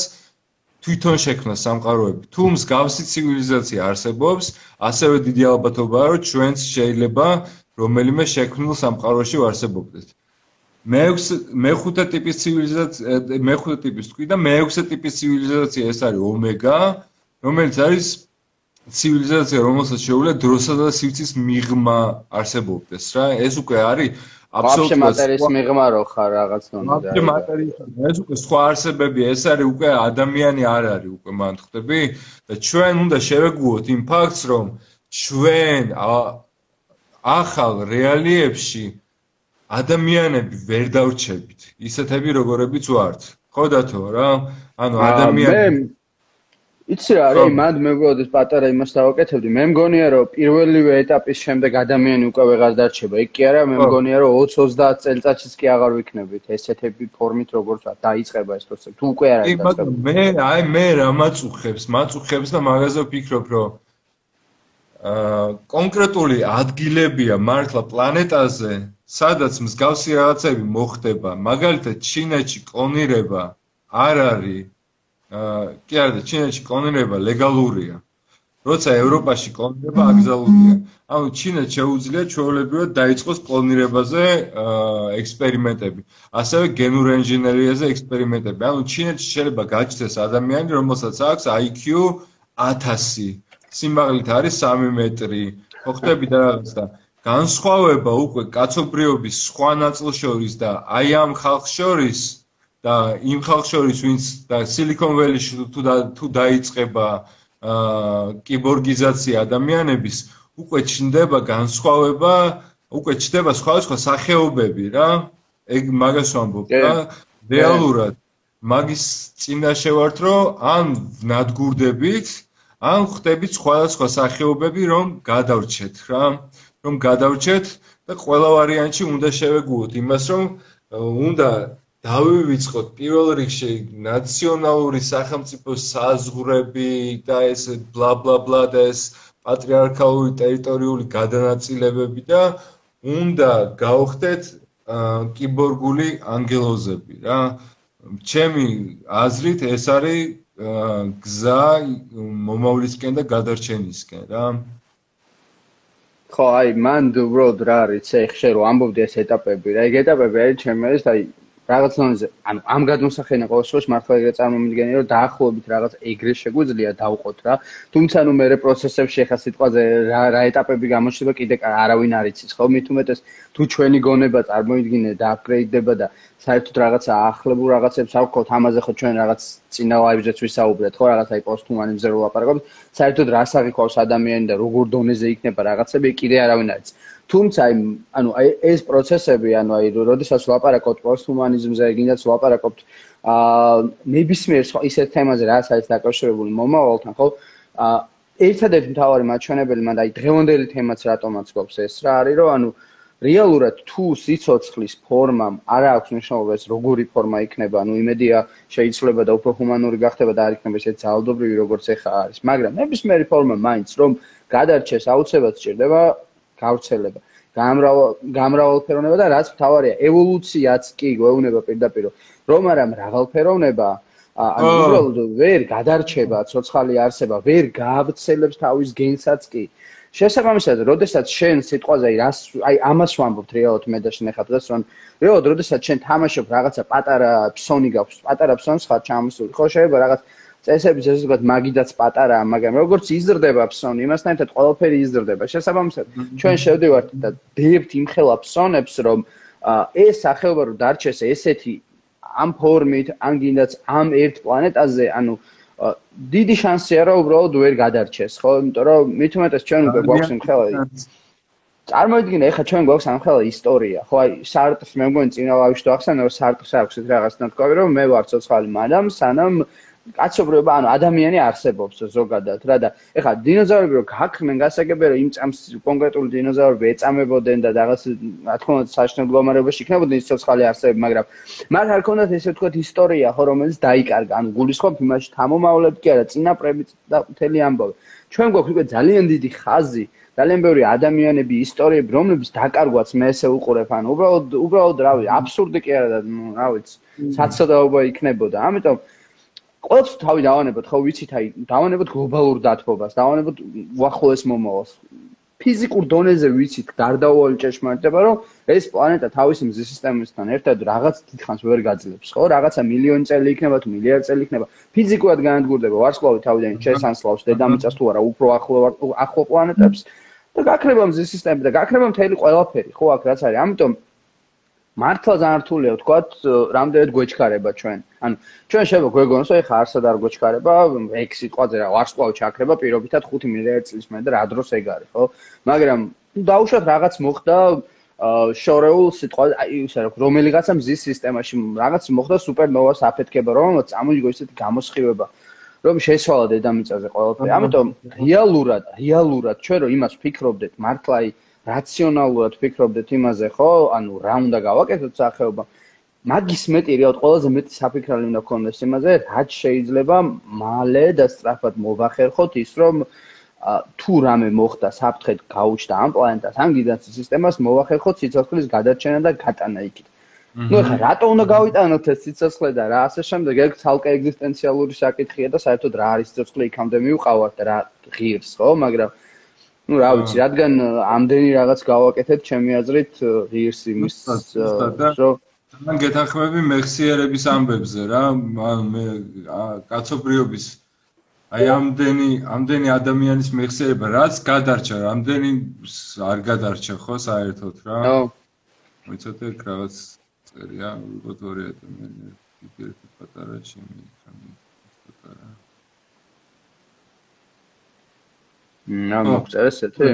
თვითონ შექმნას სამყაროები. თუ მსგავსი ცივილიზაცია არსებობს, ასევე დიდი ალბათობაა, რომ ჩვენც შეიძლება რომელიმე შექმნილ სამყაროში ვარსებობდეთ. მეექვსე მეხუთე ტიპის ცივილიზაცია, მეხუთე ტიპის თქვი და მეექვსე ტიპის ცივილიზაცია ეს არის ომეგა, რომელიც არის ცივილიზაცია, რომელსაც შეუძლია დროსა და სივრცის მიღმა არსებობდეს რა. ეს უკვე არის აბსოლუტურად მატერიის მიღმა რო ხარ რაღაც დონეზე. აბსოლუტურად მატერიის. ეს უკვე სხვა არსებებია, ეს არის უკვე ადამიანი არ არის უკვე მან ხვდები და ჩვენ უნდა შევეგუოთ იმ ფაქტს, რომ ჩვენ ახალ რეალიებში ადამიანები ვერ დავრჩებით. ისეთები როგორებიც ვართ. ხო დათო რა? ანუ ადამიანები იცი რა არის მანდ მე მგონია პატარა იმას დავაკეთებდი? მე მგონია რომ პირველივე ეტაპის შემდეგ ადამიანი უკვე ვეღარ დარჩება. იქ კი არა მე მგონია რომ 20-30 წელიწადშიც კი აღარ ვიქნებით. ესეთები ფორმით როგორც დაიწყება ეს პროცესი თუ უკვე არ არის დაწყებული მე აი მე რა მაწუხებს? მაწუხებს და მაგაზე ვფიქრობ რომ აა კონკრეტული ადგილებია მართლა პლანეტაზე სადაც მსგავსი რაღაცები მოხდება. მაგალითად ჩინეთში კლონირება არ არის კი არა, ჩინეთში კლონირება ლეგალურია. როცა ევროპაში კლონირება აკრძალულია. ანუ ჩინეთს შეუძლია ჩვეულებრივად დაიწყოს კლონირებაზე ექსპერიმენტები. ასევე გენურ ინჟინერიაზე ექსპერიმენტები. ანუ ჩინეთში შეიძლება გაჩნდეს ადამიანი, რომელსაც აქვს IQ 1000. სიმაღლით არის 3 მეტრი. ხოხტები და რაღაც და განსხვავება უკვე კაცობრიობის სხვა ნაწილ შორის და აი ამ ხალხ შორის და იმ ხალხს შორის ვინც და silicon valley-ში თუ თუ დაიწყება აა კიბორგიზაცია ადამიანების უკვე ჩნდება განსხვავება უკვე ჩნდება სხვადასხვა სახეობები რა. ეგ მაგას ვამბობ რა. რეალურად მაგის წინაშე ვართ რომ ან ნადგურდებით ან ხვდებით სხვადასხვა სახეობები რომ გადავრჩეთ რა. რომ გადავრჩეთ და ყველა ვარიანტში უნდა შევეგუოთ იმას რომ უნდა დავივიწყოთ. პირველ რიგში ნაციონალური სახელმწიფოს საზღვრები და ეს ბლა ბლა ბლა და ეს პატრიარქალური ტერიტორიული გადანაწილებები და უნდა გავხდეთ კიბორგული ანგელოზები რა. ჩემი აზრით ეს არის გზა მომავლისკენ და გადარჩენისკენ რა. ხო, აი, მან უბრალოდ რა არის, ეხშე რომ ამბობდი ეს ეტაპები, რა, ეგ ეტაპები არის ჩემი ეს, აი, რაღაც ნონზე, ანუ ამ გადმოსახენა ყოველ შემთხვევაში მართლა ეგრე წარმომიდგენი, რომ დაახლოებით რაღაც ეგრე შეგვიძლია დავყოთ რა. თუმცა ნუ მეორე პროცესებში ხა სიტყვაზე რა რა ეტაპები გამოჩნდება კიდე არავინ არ იცის, ხო? მით უმეტეს თუ ჩვენი გონება წარმოიდგინე და აპგრეიდდება და საერთოდ რაღაცა ახლებულ რაღაცებს ავხოთ, ამაზე ხო ჩვენ რაღაც წინა ლაივზეც ვისაუბრეთ, ხო? რაღაც აი პოსტჰუმანიზმზე რო ვაპარაკობთ, საერთოდ რას აღიქვავს ადამიანი და როგორ დონეზე იქნება რაღაცები, კიდე არავინ არ იცის. თუმცა აი ანუ აი ეს პროცესები ანუ აი როდესაც ვაპარაკობთ პოსტჰუმანიზმზე, გინდაც ვაპარაკობთ აა ნებისმიერ ისეთ თემაზე, რაც არის დაკავშირებული მომავალთან, ხო? აა ერთადერთი მთავარი მაჩვენებელი მანდ აი დღევანდელი თემაც რატომაც გვაქვს ეს რა არის, რომ ანუ რეალურად თუ სიცოცხლის ფორმამ არ აქვს მნიშვნელობა ეს როგორი ფორმა იქნება, ანუ იმედია შეიძლება და უფრო ჰუმანური გახდება და არ იქნება ესე ძალადობრივი როგორც ეხა არის, მაგრამ ნებისმიერი ფორმა მაინც რომ გადარჩეს აუცილებლად სჭირდება გავრცელება, გამრავალ გამრავალფეროვნება და რაც მთავარია, ევოლუციაც კი გვეუბნება პირდაპირ, რომ არა მრავალფეროვნება ანუ უბრალოდ ვერ გადარჩება ცოცხალი არსება, ვერ გაავრცელებს თავის გენსაც კი. შესაბამისად, როდესაც შენ სიტყვაზე რას აი ამას ვამბობთ რეალოდ მე და შენ ახლა დღეს რომ რეალოდ როდესაც შენ თამაშობ რაღაცა პატარა ფსონი გაქვს, პატარა ფსონს ხარ ჩამოსული, ხო შეიძლება რაღაც წესების ესე ვთქვათ მაგიდაც პატარაა, მაგრამ როგორც იზრდება ფსონი, იმასთან ერთად ყველაფერი იზრდება. შესაბამისად, ჩვენ შევდივართ და დებთ იმ ხელა ფსონებს, რომ ეს სახეობა რო დარჩეს ესეთი ამ ფორმით, ან გინდაც ამ ერთ პლანეტაზე, ანუ დიდი შანსია რომ უბრალოდ ვერ გადარჩეს, ხო? იმიტომ რომ მით უმეტეს ჩვენ უკვე გვაქვს იმ ხელა წარმოიდგინე, ეხლა ჩვენ გვაქვს ამ ხელა ისტორია, ხო? აი, სარტს მე მგონი წინა თუ ახსენე, რომ სარტს აქვს ეს რაღაც ნათქვამი, რომ მე ვარ ცოცხალი მადამ, სანამ კაცობრიობა, ანუ ადამიანი არსებობს ზოგადად რა და ეხლა დინოზავრები რო გაქრნენ გასაგებია რომ იმ წამს კონკრეტული დინოზავრები ეწამებოდნენ და რაღაც რა თქმა უნდა საშნელ მდგომარეობაში იქნებოდნენ სოციალური არსებები, მაგრამ მათ არ ქონდათ ესე ვთქვათ ისტორია ხო რომელიც დაიკარგა, ანუ გულისხმობ იმაში თამომავლები კი არა, წინაპრები და მთელი ამბავი. ჩვენ გვაქვს უკვე ძალიან დიდი ხაზი ძალიან ბევრი ადამიანები, ისტორიები, რომლებიც დაკარგვაც მე ესე უყურებ, ანუ უბრალოდ უბრალოდ რავი, აბსურდი კი არა და რა ვიცი, საცოდაობა იქნებოდა. ამიტომ ყოველთვის თავი დავანებოთ, ხო ვიცით, აი, დავანებოთ გლობალურ დათბობას, დავანებოთ უახლოეს მომავალს. ფიზიკურ დონეზე ვიცით, გარდაუვალი ჭეშმარიტება, რომ ეს პლანეტა თავისი მზის სისტემასთან ერთად რაღაც დიდხანს ვერ გაძლებს, ხო? რაღაცა მილიონი წელი იქნება თუ მილიარდი წელი იქნება. ფიზიკურად განადგურდება ვარსკვლავი თავიდან შესანსლავს დედამიწას თუ არა უფრო ახლო ახლო პლანეტებს და გაქრება მზის სისტემა და გაქრება მთელი ყველაფერი, ხო, აქ რაც არის. ამიტომ მართლა ძალიან რთულია ვთქვათ, რამდენად გვეჩქარება ჩვენ. ანუ ჩვენ შეიძლება გვეგონოს, აი ხა არსად არ გვეჩქარება, ეგ სიტყვაზე რა ვარსკვლავი ჩაქრება პირობითად 5 მილიარდი წლის მერე და რა დროს ეგ არის, ხო? მაგრამ დაუშვათ რაღაც მოხდა შორეულ სიტყვაზე, ისე რა, რომელიღაცა მზის სისტემაში რაღაც მოხდა სუპერნოვას აფეთქება, რომელსაც წამოიგო ისეთი გამოსხივება, რომ შეცვალა დედამიწაზე ყველაფერი. ამიტომ რეალურად, რეალურად ჩვენ რო იმას ვფიქრობდეთ, მართლა აი რაციონალურად ფიქრობდეთ იმაზე, ხო? ანუ რა უნდა გავაკეთოთ სახეობა? მაგის მეტი რეალურად ყველაზე მეტი საფიქრალი უნდა გქონდეს იმაზე, რაც შეიძლება მალე და სწრაფად მოვახერხოთ ის, რომ თუ რამე მოხდა საფრთხეთ გაუჩნდა ამ პლანეტას, ამ გიგანტის სისტემას მოვახერხოთ სიცოცხლის გადარჩენა და გატანა იქით. ну ეხლა რატო უნდა გავიტანოთ ეს სიცოცხლე და რა ასე შემდეგ ეგ ცალკე ეგზისტენციალური საკითხია და საერთოდ რა არის სიცოცხლე იქამდე მივყავართ და რა ღირს ხო მაგრამ ну, რა ვიცი, რადგან ამდენი რაღაც გავაკეთეთ, ჩემი აზრით, ღირს იმის, რომ თან გეთანხმები მეხსიერების ამბებზე რა, მე კაცობრიობის აი ამდენი ამდენი ადამიანის მეხსიერება რაც გადარჩა, ამდენი არ გადარჩა ხო საერთოდ რა. ხო. ვიცოდე რაღაც წერია, უბრალოდ ორი ადამიანი, ერთი პატარა ჩემი, ხანი პატარა. რა მოგწერე ესეთი?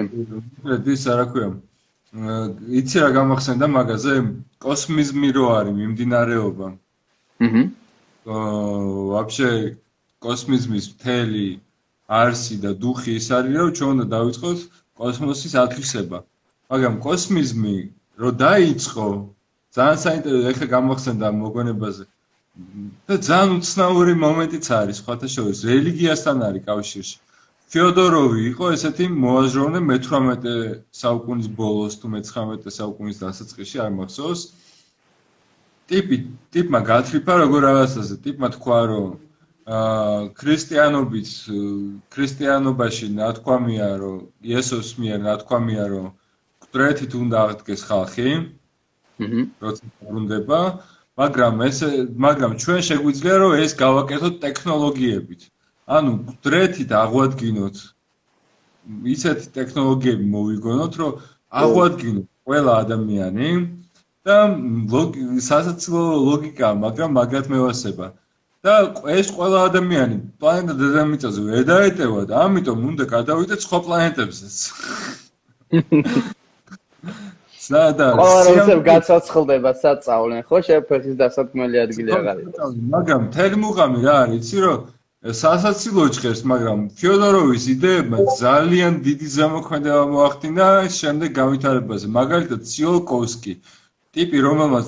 ეს რა ქვია? იცი რა გამახსენდა მაგაზე კოსმიზმი რო არის მიმდინარეობა. აჰა ვაფშე კოსმიზმის მთელი არსი და დუხი ის არის რომ ჩვენ უნდა დავიწყოთ კოსმოსის ათვისება. მაგრამ კოსმიზმი რო დაიწყო ძალიან საინტერესო ეხა გამახსენდა მოგონებაზე. და ძალიან უცნაური მომენტიც არის სხვათა შორის. რელიგიასთან არის კავშირში. ფეოდოროვი იყო ესეთი მოაზროვნე მე-18 საუკუნის ბოლოს თუ მე-19 საუკუნის დასაწყისში არ მახსოვს. ტიპი ტიპმა გათრიფა როგორ რაღაცაზე, ტიპმა თქვა რომ აა ქრისტიანობით ქრისტიანობაში ნათქვამია რომ იესოს მიერ ნათქვამია რომ კვრეთით უნდა აღდგეს ხალხი აჰა როცა ბრუნდება მაგრამ ეს მაგრამ ჩვენ შეგვიძლია რომ ეს გავაკეთოთ ტექნოლოგიებით ანუ კვრეთით აღვადგინოთ ისეთი ტექნოლოგიები მოვიგონოთ რომ აღვადგინოთ ყველა ადამიანი და სასაცილო ლოგიკა მაგრამ მაგათ მევასება და ეს ყველა ადამიანი პლანეტა დედამიწაზე ვერ დაეტევა და ამიტომ უნდა გადავიდეთ სხვა პლანეტებზეც. სადა (laughs) ყველასე გაცოცხლდება საწავლენ ხო შეფერხის დასათქმელი ადგილი აღარ არის. მაგრამ თელი მუღამი რა არის, იცი რომ სასაცილო ჭხერს, მაგრამ ფიოდოროვის იდეებმა ძალიან დიდი ზემოქმედება მოახდინა შემდეგ გავითარებაზე. მაგალითად ციოლკოვსკი ტიპი რომელმაც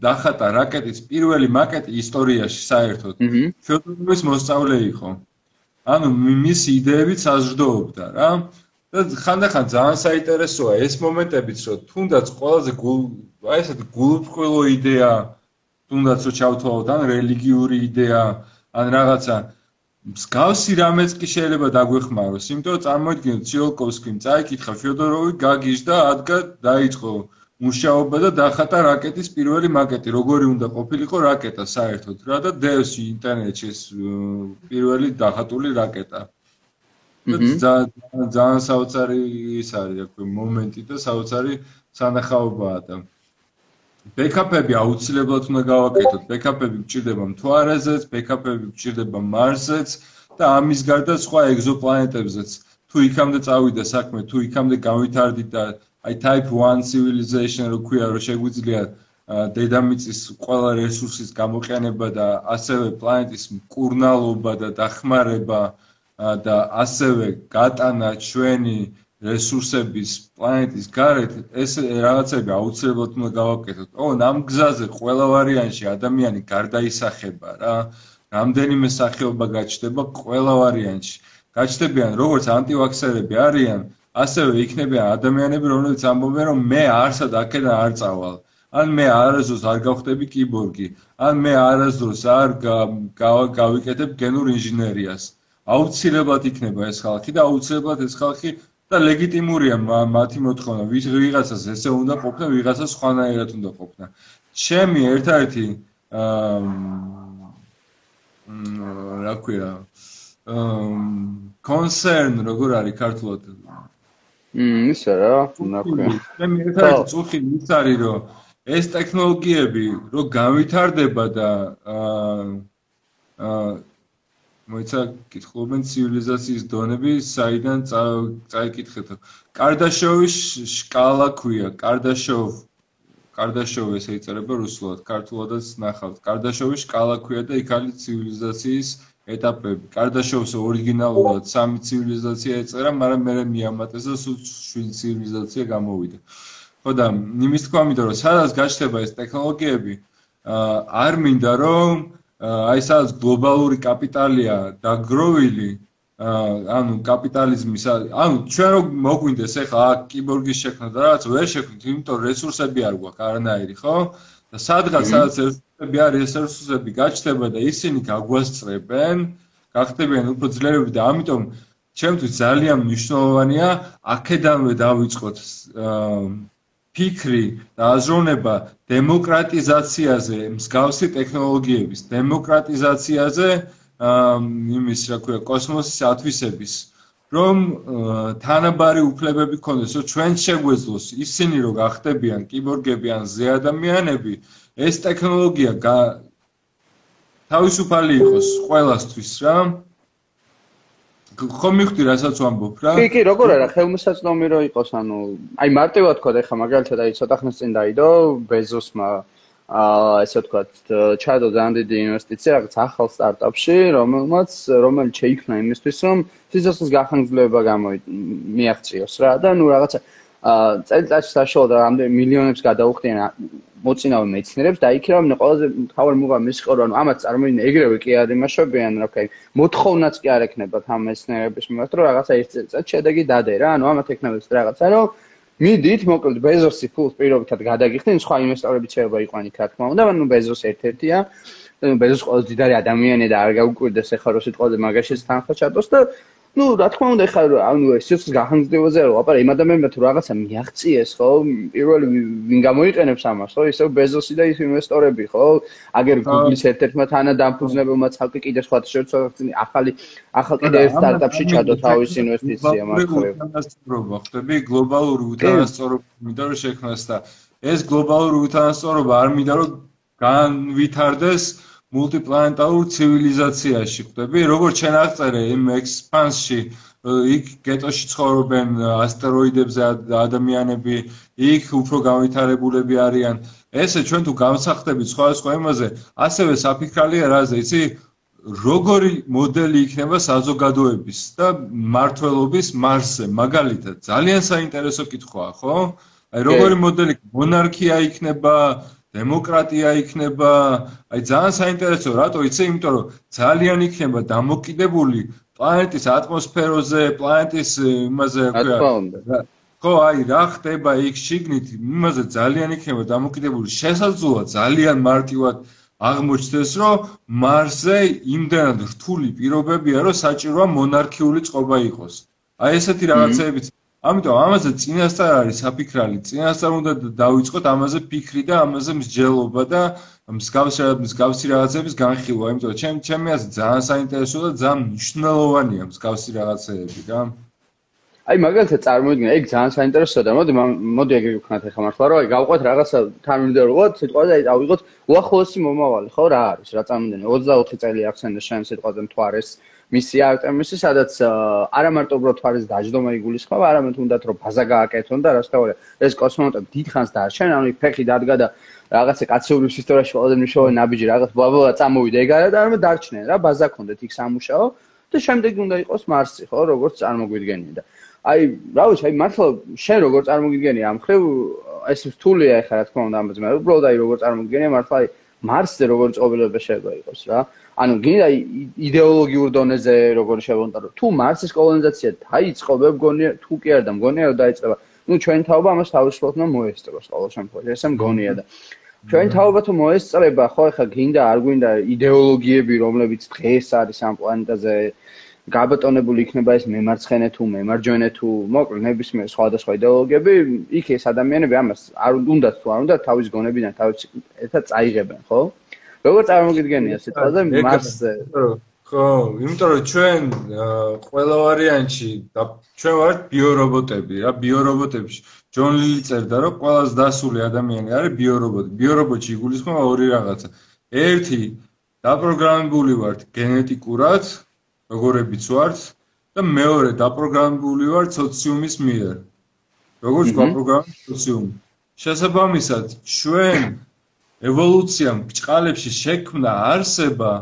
დახატა რაკეტის პირველი მაკეტი ისტორიაში საერთოდ ფიოდოროვის მოსწავლე იყო. ანუ მისი იდეებით საზრდოობდა რა. და ხანდახან ძალიან საინტერესოა ეს მომენტებიც რომ თუნდაც ყველაზე აი ესეთი გულუბრყვილო იდეა თუნდაც რომ ჩავთვალოთ ან რელიგიური იდეა ან რაღაცა მსგავსი რამეც კი შეიძლება დაგვეხმაროს იმიტომ რომ წარმოიდგინოთ ციოლკოვსკიმ წაიკითხა ფიოდოროვი გაგიჟდა ადგა დაიწყო მუშაობა და დახატა რაკეტის პირველი მაკეტი, როგორი უნდა ყოფილიყო რაკეტა საერთოდ რა და დევს ინტერნეტში ეს პირველი დახატული რაკეტა. ძალიან ძალიან საოცარი ის არის, აკვე მომენტი და საოცარი სანახაობაა და ბექაპები აუცილებლად უნდა გავაკეთოთ. ბექაპები გჭირდება მთვარეზეც, ბექაპები გჭირდება მარსზეც და ამის გარდა სხვა ეგზოპლანეტებზეც. თუ იქამდე წავიდა საქმე, თუ იქამდე გავითარდით და აი type 1 civilization რო ქვია რომ შეგვიძლია დედამიწის ყველა რესურსის გამოყენება და ასევე პლანეტის მკურნალობა და დახმარება და ასევე გატანა ჩვენი რესურსების პლანეტის გარეთ ეს რაღაცები აუცილებლად უნდა გავაკეთოთ. ო, ამ გზაზე ყველა ვარიანტში ადამიანი გარდაისახება რა. რამდენიმე სახეობა გაჩნდება ყველა ვარიანტში. გაჩნდებიან როგორც ანტივაქსერები არიან, ასევე იქნებიან ადამიანები, რომლებიც ამბობენ, რომ მე არსად აქედან არ წავალ. ან მე არასდროს არ გავხდები კიბორგი, ან მე არასდროს არ გავიკეთებ გენურ ინჟინერიას. აუცილებლად იქნება ეს ხალხი და აუცილებლად ეს ხალხი და ლეგიტიმურია მათი მოთხოვნა, ვიღაცას ესე უნდა ყოფნა, ვიღაცას სხვანაირად უნდა ყოფნა. ჩემი ერთ-ერთი აა რა ქვია აა კონსერნ როგორ არის ქართულად მმ, ისე რა, ნაკვე. მე მეთქი წუხი ის არის რომ ეს ტექნოლოგიები რო გავითარდება და აა აა მოიცა კითხულობენ ცივილიზაციის დონები, საიდან წაიკითხეთო. კარდაშოვის შკალა ქვია, კარდაშოვ კარდაშოვი ესე იწერება რუსულად, ქართულადაც ნახავთ. კარდაშოვის შკალა ქვია და იქ არის ცივილიზაციის ეტაპები. კარდაშოვს ორიგინალურად სამი ცივილიზაცია ეწერა, მაგრამ მე მიამატეს და სულ შვიდი ცივილიზაცია გამოვიდა. ხო და იმის თქვა მინდა რომ სადაც გაჩნდება ეს ტექნოლოგიები, არ მინდა რომ აი სადაც გლობალური კაპიტალია დაგროვილი, ანუ კაპიტალიზმის, ანუ ჩვენ რო მოგვინდეს ახლა კიბორგის შექმნა და რაღაც ვერ შექმნით, იმიტომ რესურსები არ გვაქვს არანაირი, ხო? და სადღაც სადაც რესურსები არის, ეს რესურსები გაჩნდება და ისინი გაგვასწრებენ, გახდებიან უფრო ძლიერები და ამიტომ ჩემთვის ძალიან მნიშვნელოვანია აქედანვე დავიწყოთ ფიქრი და აზროვნება დემოკრატიზაციაზე, მსგავსი ტექნოლოგიების დემოკრატიზაციაზე, იმის რა ქვია, კოსმოსის ათვისების რომ თანაბარი უფლებები ქონდეს, რომ ჩვენ შეგვეძლოს ისინი რომ გახდებიან კიბორგები ან ზე ადამიანები, ეს ტექნოლოგია თავისუფალი იყოს ყველასთვის რა. ხომ მიხდი რასაც ვამბობ რა? კი, კი, როგორ არა, ხელმისაწვდომი რო იყოს, ანუ აი მარტივად თქვა, ეხლა მაგალითად აი ცოტა ხნის წინ დაიდო ბეზოსმა აა ესე ვთქვათ, ჩადო ძალიან დიდი ინვესტიცია რაღაც ახალ სტარტაპში, რომელმაც რომელიც შეიქმნა იმისთვის, რომ სიცოცხლის გახანგრძლივება გამოიაღწიოს რა და ნუ რაღაცა აა წელიწადში საშუალო და რამდენი მილიონებს გადაუხდიან მოცინავე მეცნიერებს და იქ რომ ყველაზე თავარ მუღა მისიყო რომ ამათ წარმოიდგინე ეგრევე კი არ იმაშობიან რა ვქი მოთხოვნაც კი არ ექნება თამ მეცნიერების მიმართ რომ რაღაცა ერთ წელიწად შედეგი დადე რა ანუ ამათ ექნებებს რაღაცა რომ მიდით, მოკლედ ბეზოსი ფულს პირობითად გადაგიხდენ, სხვა ინვესტორებიც შეიძლება იყვნენ იქ რა თქმა უნდა, მაგრამ ნუ ბეზოსი ერთ-ერთია. ბეზოს ყველაზე დიდარი ადამიანი და არ გაუკვირდეს ეხლა რო სიტყვაზე მაგაშიც თანხა ჩატოს და ну, რა თქმა უნდა, ხა ანუ ეს სიცხის გახანძრებაზე რა ვაპარე, იმ ადამიანმა თუ რაღაცა მიაღწიეს, ხო? პირველი ვინ გამოიყენებს ამას, ხო? ისევ ბეზოსი და ის ინვესტორები, ხო? აგერ Google-ის ერთ-ერთმა თანა დამფუძნებელმა ცალკე კიდე სხვა შეერთებული ახალი ახალ კიდე ერთ სტარტაპში ჩადო თავის ინვესტიცია მაგრამ უთანასწორობა ხდები გლობალური უთანასწორობა მინდა რომ შექმნას და ეს გლობალური უთანასწორობა არ მინდა რომ განვითარდეს მულტიპლანეტარულ ცივილიზაციაში ხვდები როგორც ჩვენ აღწერე იმ ექსპანსში იქ გეტოში ცხოვრობენ ასტეროიდებზე ადამიანები იქ უფრო განვითარებულები არიან. ესე ჩვენ თუ გამსახდებით სხვა სხვა იმაზე ასევე საფიქრალია რაზე იცი როგორი მოდელი იქნება საზოგადოების და მართლობის მარსზე. მაგალითად ძალიან საინტერესო კითხვაა ხო? აი როგორი მოდელი მონარქია იქნება დემოკრატია იქნება, აი ძალიან საინტერესო, რატო იცი? იმიტომ რომ ძალიან იქნება დამოკიდებული პლანეტის ატმოსფეროზე, პლანეტის იმაზე, რა ხო, აი რა ხდება იქ შიგნით, იმაზე ძალიან იქნება დამოკიდებული. შესაძლოა ძალიან მარტივად აღმოჩნდეს, რომ მარსზე იმდანად რთული პირობებია, რომ საჭიროა მონარქიული წყობა იყოს. აი ესეთი რაღაცეებიც ამიტომ ამაზე წინასწარ არის საფიქრალი, წინასწარ უნდა დავიწყოთ ამაზე ფიქრი და ამაზე მსჯელობა და მსგავსი მსგავსი რაღაცების განხილვა, იმიტომ რომ ჩემ ჩემი აზრით ძალიან საინტერესო და ძალიან მნიშვნელოვანია მსგავსი რაღაცეები რა. აი მაგალითად წარმოიდგინე, ეგ ძალიან საინტერესოა და მოდი მოდი ეგ ვიქნათ ახლა მართლა რომ აი გავყვეთ რაღაცა თანმიმდევრულად სიტყვაზე აი ავიღოთ უახლოესი მომავალი, ხო რა არის? რა წარმოიდგინე 24 წელი ახსენე შენ სიტყვაზე მთვარეს მისია არტემისი, სადაც არა მარტო უბრალოდ თვარის დაждდომა იგულისხმება, არამედ თუნდაც რომ ბაზა გააკეთონ და რასთავია, ეს კოსმონავტები დიდხანს დაარჩენ, ანუ ფეხი დადგა და რაღაცა კაცეურის ისტორიაში ყველაზე მნიშვნელოვანი ნაბიჯი რაღაც ბლაბლა წამოვიდა ეგარა და არამედ დარჩნენ რა, ბაზა ქონდეთ იქ სამუშაო და შემდეგ უნდა იყოს მარსი, ხო, როგორც წარმოგვიდგენია და აი, რა ვიცი, აი მართლა შენ როგორ წარმოგვიდგენია ამ ხრივ ეს რთულია ახლა რა თქმა უნდა ამაზე, მაგრამ უბრალოდ აი როგორ წარმოგვიდგენია მართლა აი მარსზე როგორ წობილება შეიძლება იყოს რა. ანუ გინდა იდეოლოგიურ დონეზე როგორ შევონტარო თუ მარსის კოლონიზაცია დაიწყო მე მგონია თუ კი არ და მგონია რომ დაიწყება. ну ჩვენ თაობა ამას თავისუფლად უნდა მოესწროს ყოველ შემთხვევაში ესე მგონია და. ჩვენ თაობა თუ მოესწრება ხო ეხა გინდა არ გვინდა იდეოლოგიები რომლებიც დღეს არის ამ პლანეტაზე გაბატონებული იქნება ეს მემარცხენე თუ მემარჯვენე თუ მოკლედ ნებისმიერ სხვადასხვა იდეოლოგიები იქ ეს ადამიანები ამას არ უნდათ თუ არ უნდა თავის გონებიდან თავის ერთად წაიღებენ ხო როგორ წარმოგიდგენია სიტყვაზე მასზე? ხო, იმიტომ რომ ჩვენ ყველა ვარიანტში და ჩვენ ვართ ბიორობოტები, რა ბიორობოტებში. ჯონ ლილი წერდა რომ ყველაზე დასული ადამიანი არის ბიორობოტი. ბიორობოტში იგულისხმება ორი რაღაცა. ერთი დაპროგრამებული ვართ გენეტიკურად, როგორებიც ვართ და მეორე დაპროგრამებული ვართ სოციუმის მიერ. როგორც გაპროგრამებული სოციუმი. შესაბამისად, ჩვენ ევოლუციამ ბჭყალებში შექმნა არსება,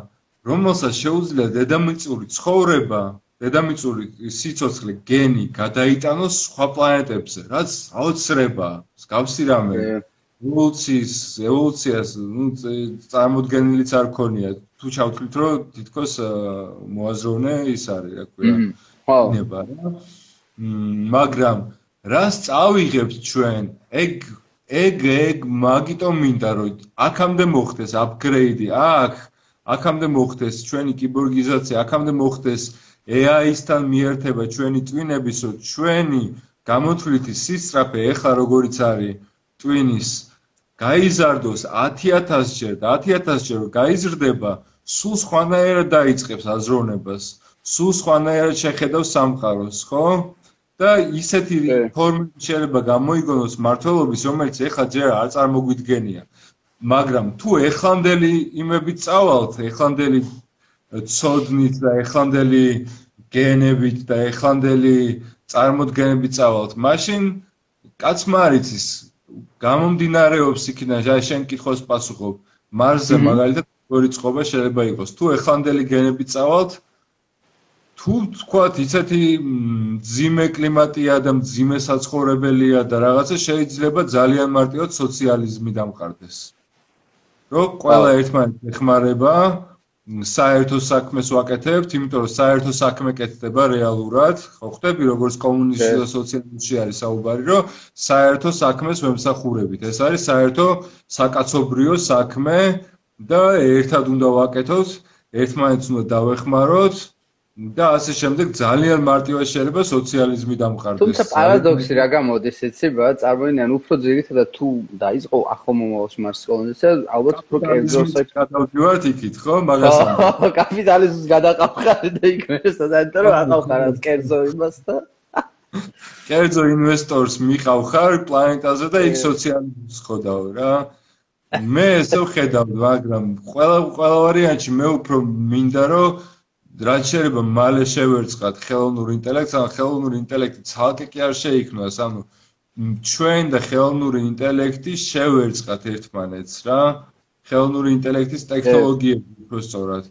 რომელსაც შეუძლია დედამიწური ცხოვრება, დედამიწური სიცოცხლე, გენი გადაიტანოს სხვა პლანეტებზე, რაც აუცრება, მსგავსი რამე. ევოლუციის, ევოლუციას, ну, წარმოდგენილიც არ ქონია. თუ ჩავთვლით, რომ თითქოს მოაზროვნე ის არის, რა ქვია. ხო. ნება რა. მაგრამ რას წავიღებთ ჩვენ? ეგ ეგ ეგ მაგიტომ მინდა რომ აქამდე მოხდეს აპგრეიდი აქ აქამდე მოხდეს ჩვენი კიბორგიზაცია აქამდე მოხდეს AI-სთან მიერთება ჩვენი ტვინების რომ ჩვენი გამოთვლითი სისწრაფე ეხლა როგორიც არის ტვინის გაიზარდოს 10000 ჯერ და 10000 ჯერ გაიზრდება სულ სხვანაირად დაიწყებს აზროვნებას სულ სხვანაირად შეხედავს სამყაროს ხო და ისეთი ფორმები შეიძლება გამოიგონოს მართლობის, რომელიც ეხლა ჯერ არ წარმოგვიდგენია. მაგრამ თუ ეხლანდელი იმები წავალთ, ეხლანდელი ცოდნით და ეხლანდელი გენებით და ეხლანდელი წარმოდგენებით წავალთ, მაშინ კაცმა არის ის გამომდინარეობს იქიდან, რა შენ კითხოს პასუხობ. მარსზე მაგალითად ორი წყობა შეიძლება იყოს. თუ ეხლანდელი გენებით წავალთ, თუ თქვათ ისეთი ძიმე კლიმატია და ძიმე საცხოვრებელია და რაღაცა შეიძლება ძალიან მარტივად სოციალიზმი დამყარდეს. რომ ყველა ერთმანეთს ეხმარება, საერთო საქმეს ვაკეთებთ, იმიტომ რომ საერთო საქმე კეთდება რეალურად. ხო ხვდები როგორც კომუნისტი და სოციალისტი არის საუბარი, რომ საერთო საქმეს ვემსახურებით. ეს არის საერთო საკაცობრიო საქმე და ერთად უნდა ვაკეთოთ, ერთმანეთს უნდა დავეხმაროთ და ასე შემდეგ ძალიან მარტივად შეიძლება სოციალიზმი დამყარდეს. თუმცა პარადოქსი რა გამოდის, იცი, ბა, წარმოიდგინე, უფრო ძირითადად თუ დაიწყო ახო მომავალში მარსის კოლონიზაცია, ალბათ უფრო კერძოსა გადავდივართ იქით, ხო? მაგას ამბობ. კაპიტალიზმს გადაყავხარ და იქ მე სადანტო რა აყავხარად კერძო იმას და კერძო ინვესტორს მიყავხარ პლანეტაზე და იქ სოციალიზმს ხედავ რა. მე ესე ვხედავ, მაგრამ ყველა ყველა ვარიანტში მე უფრო მინდა რომ რაც შეიძლება მალე შევერწყათ ხელოვნურ ინტელექტს, ან ხელოვნური ინტელექტი ცალკე კი არ შეიქმნას, ანუ ჩვენ და ხელოვნური ინტელექტი შევერწყათ ერთმანეთს რა. ხელოვნური ინტელექტის ტექნოლოგიები უფრო სწორად.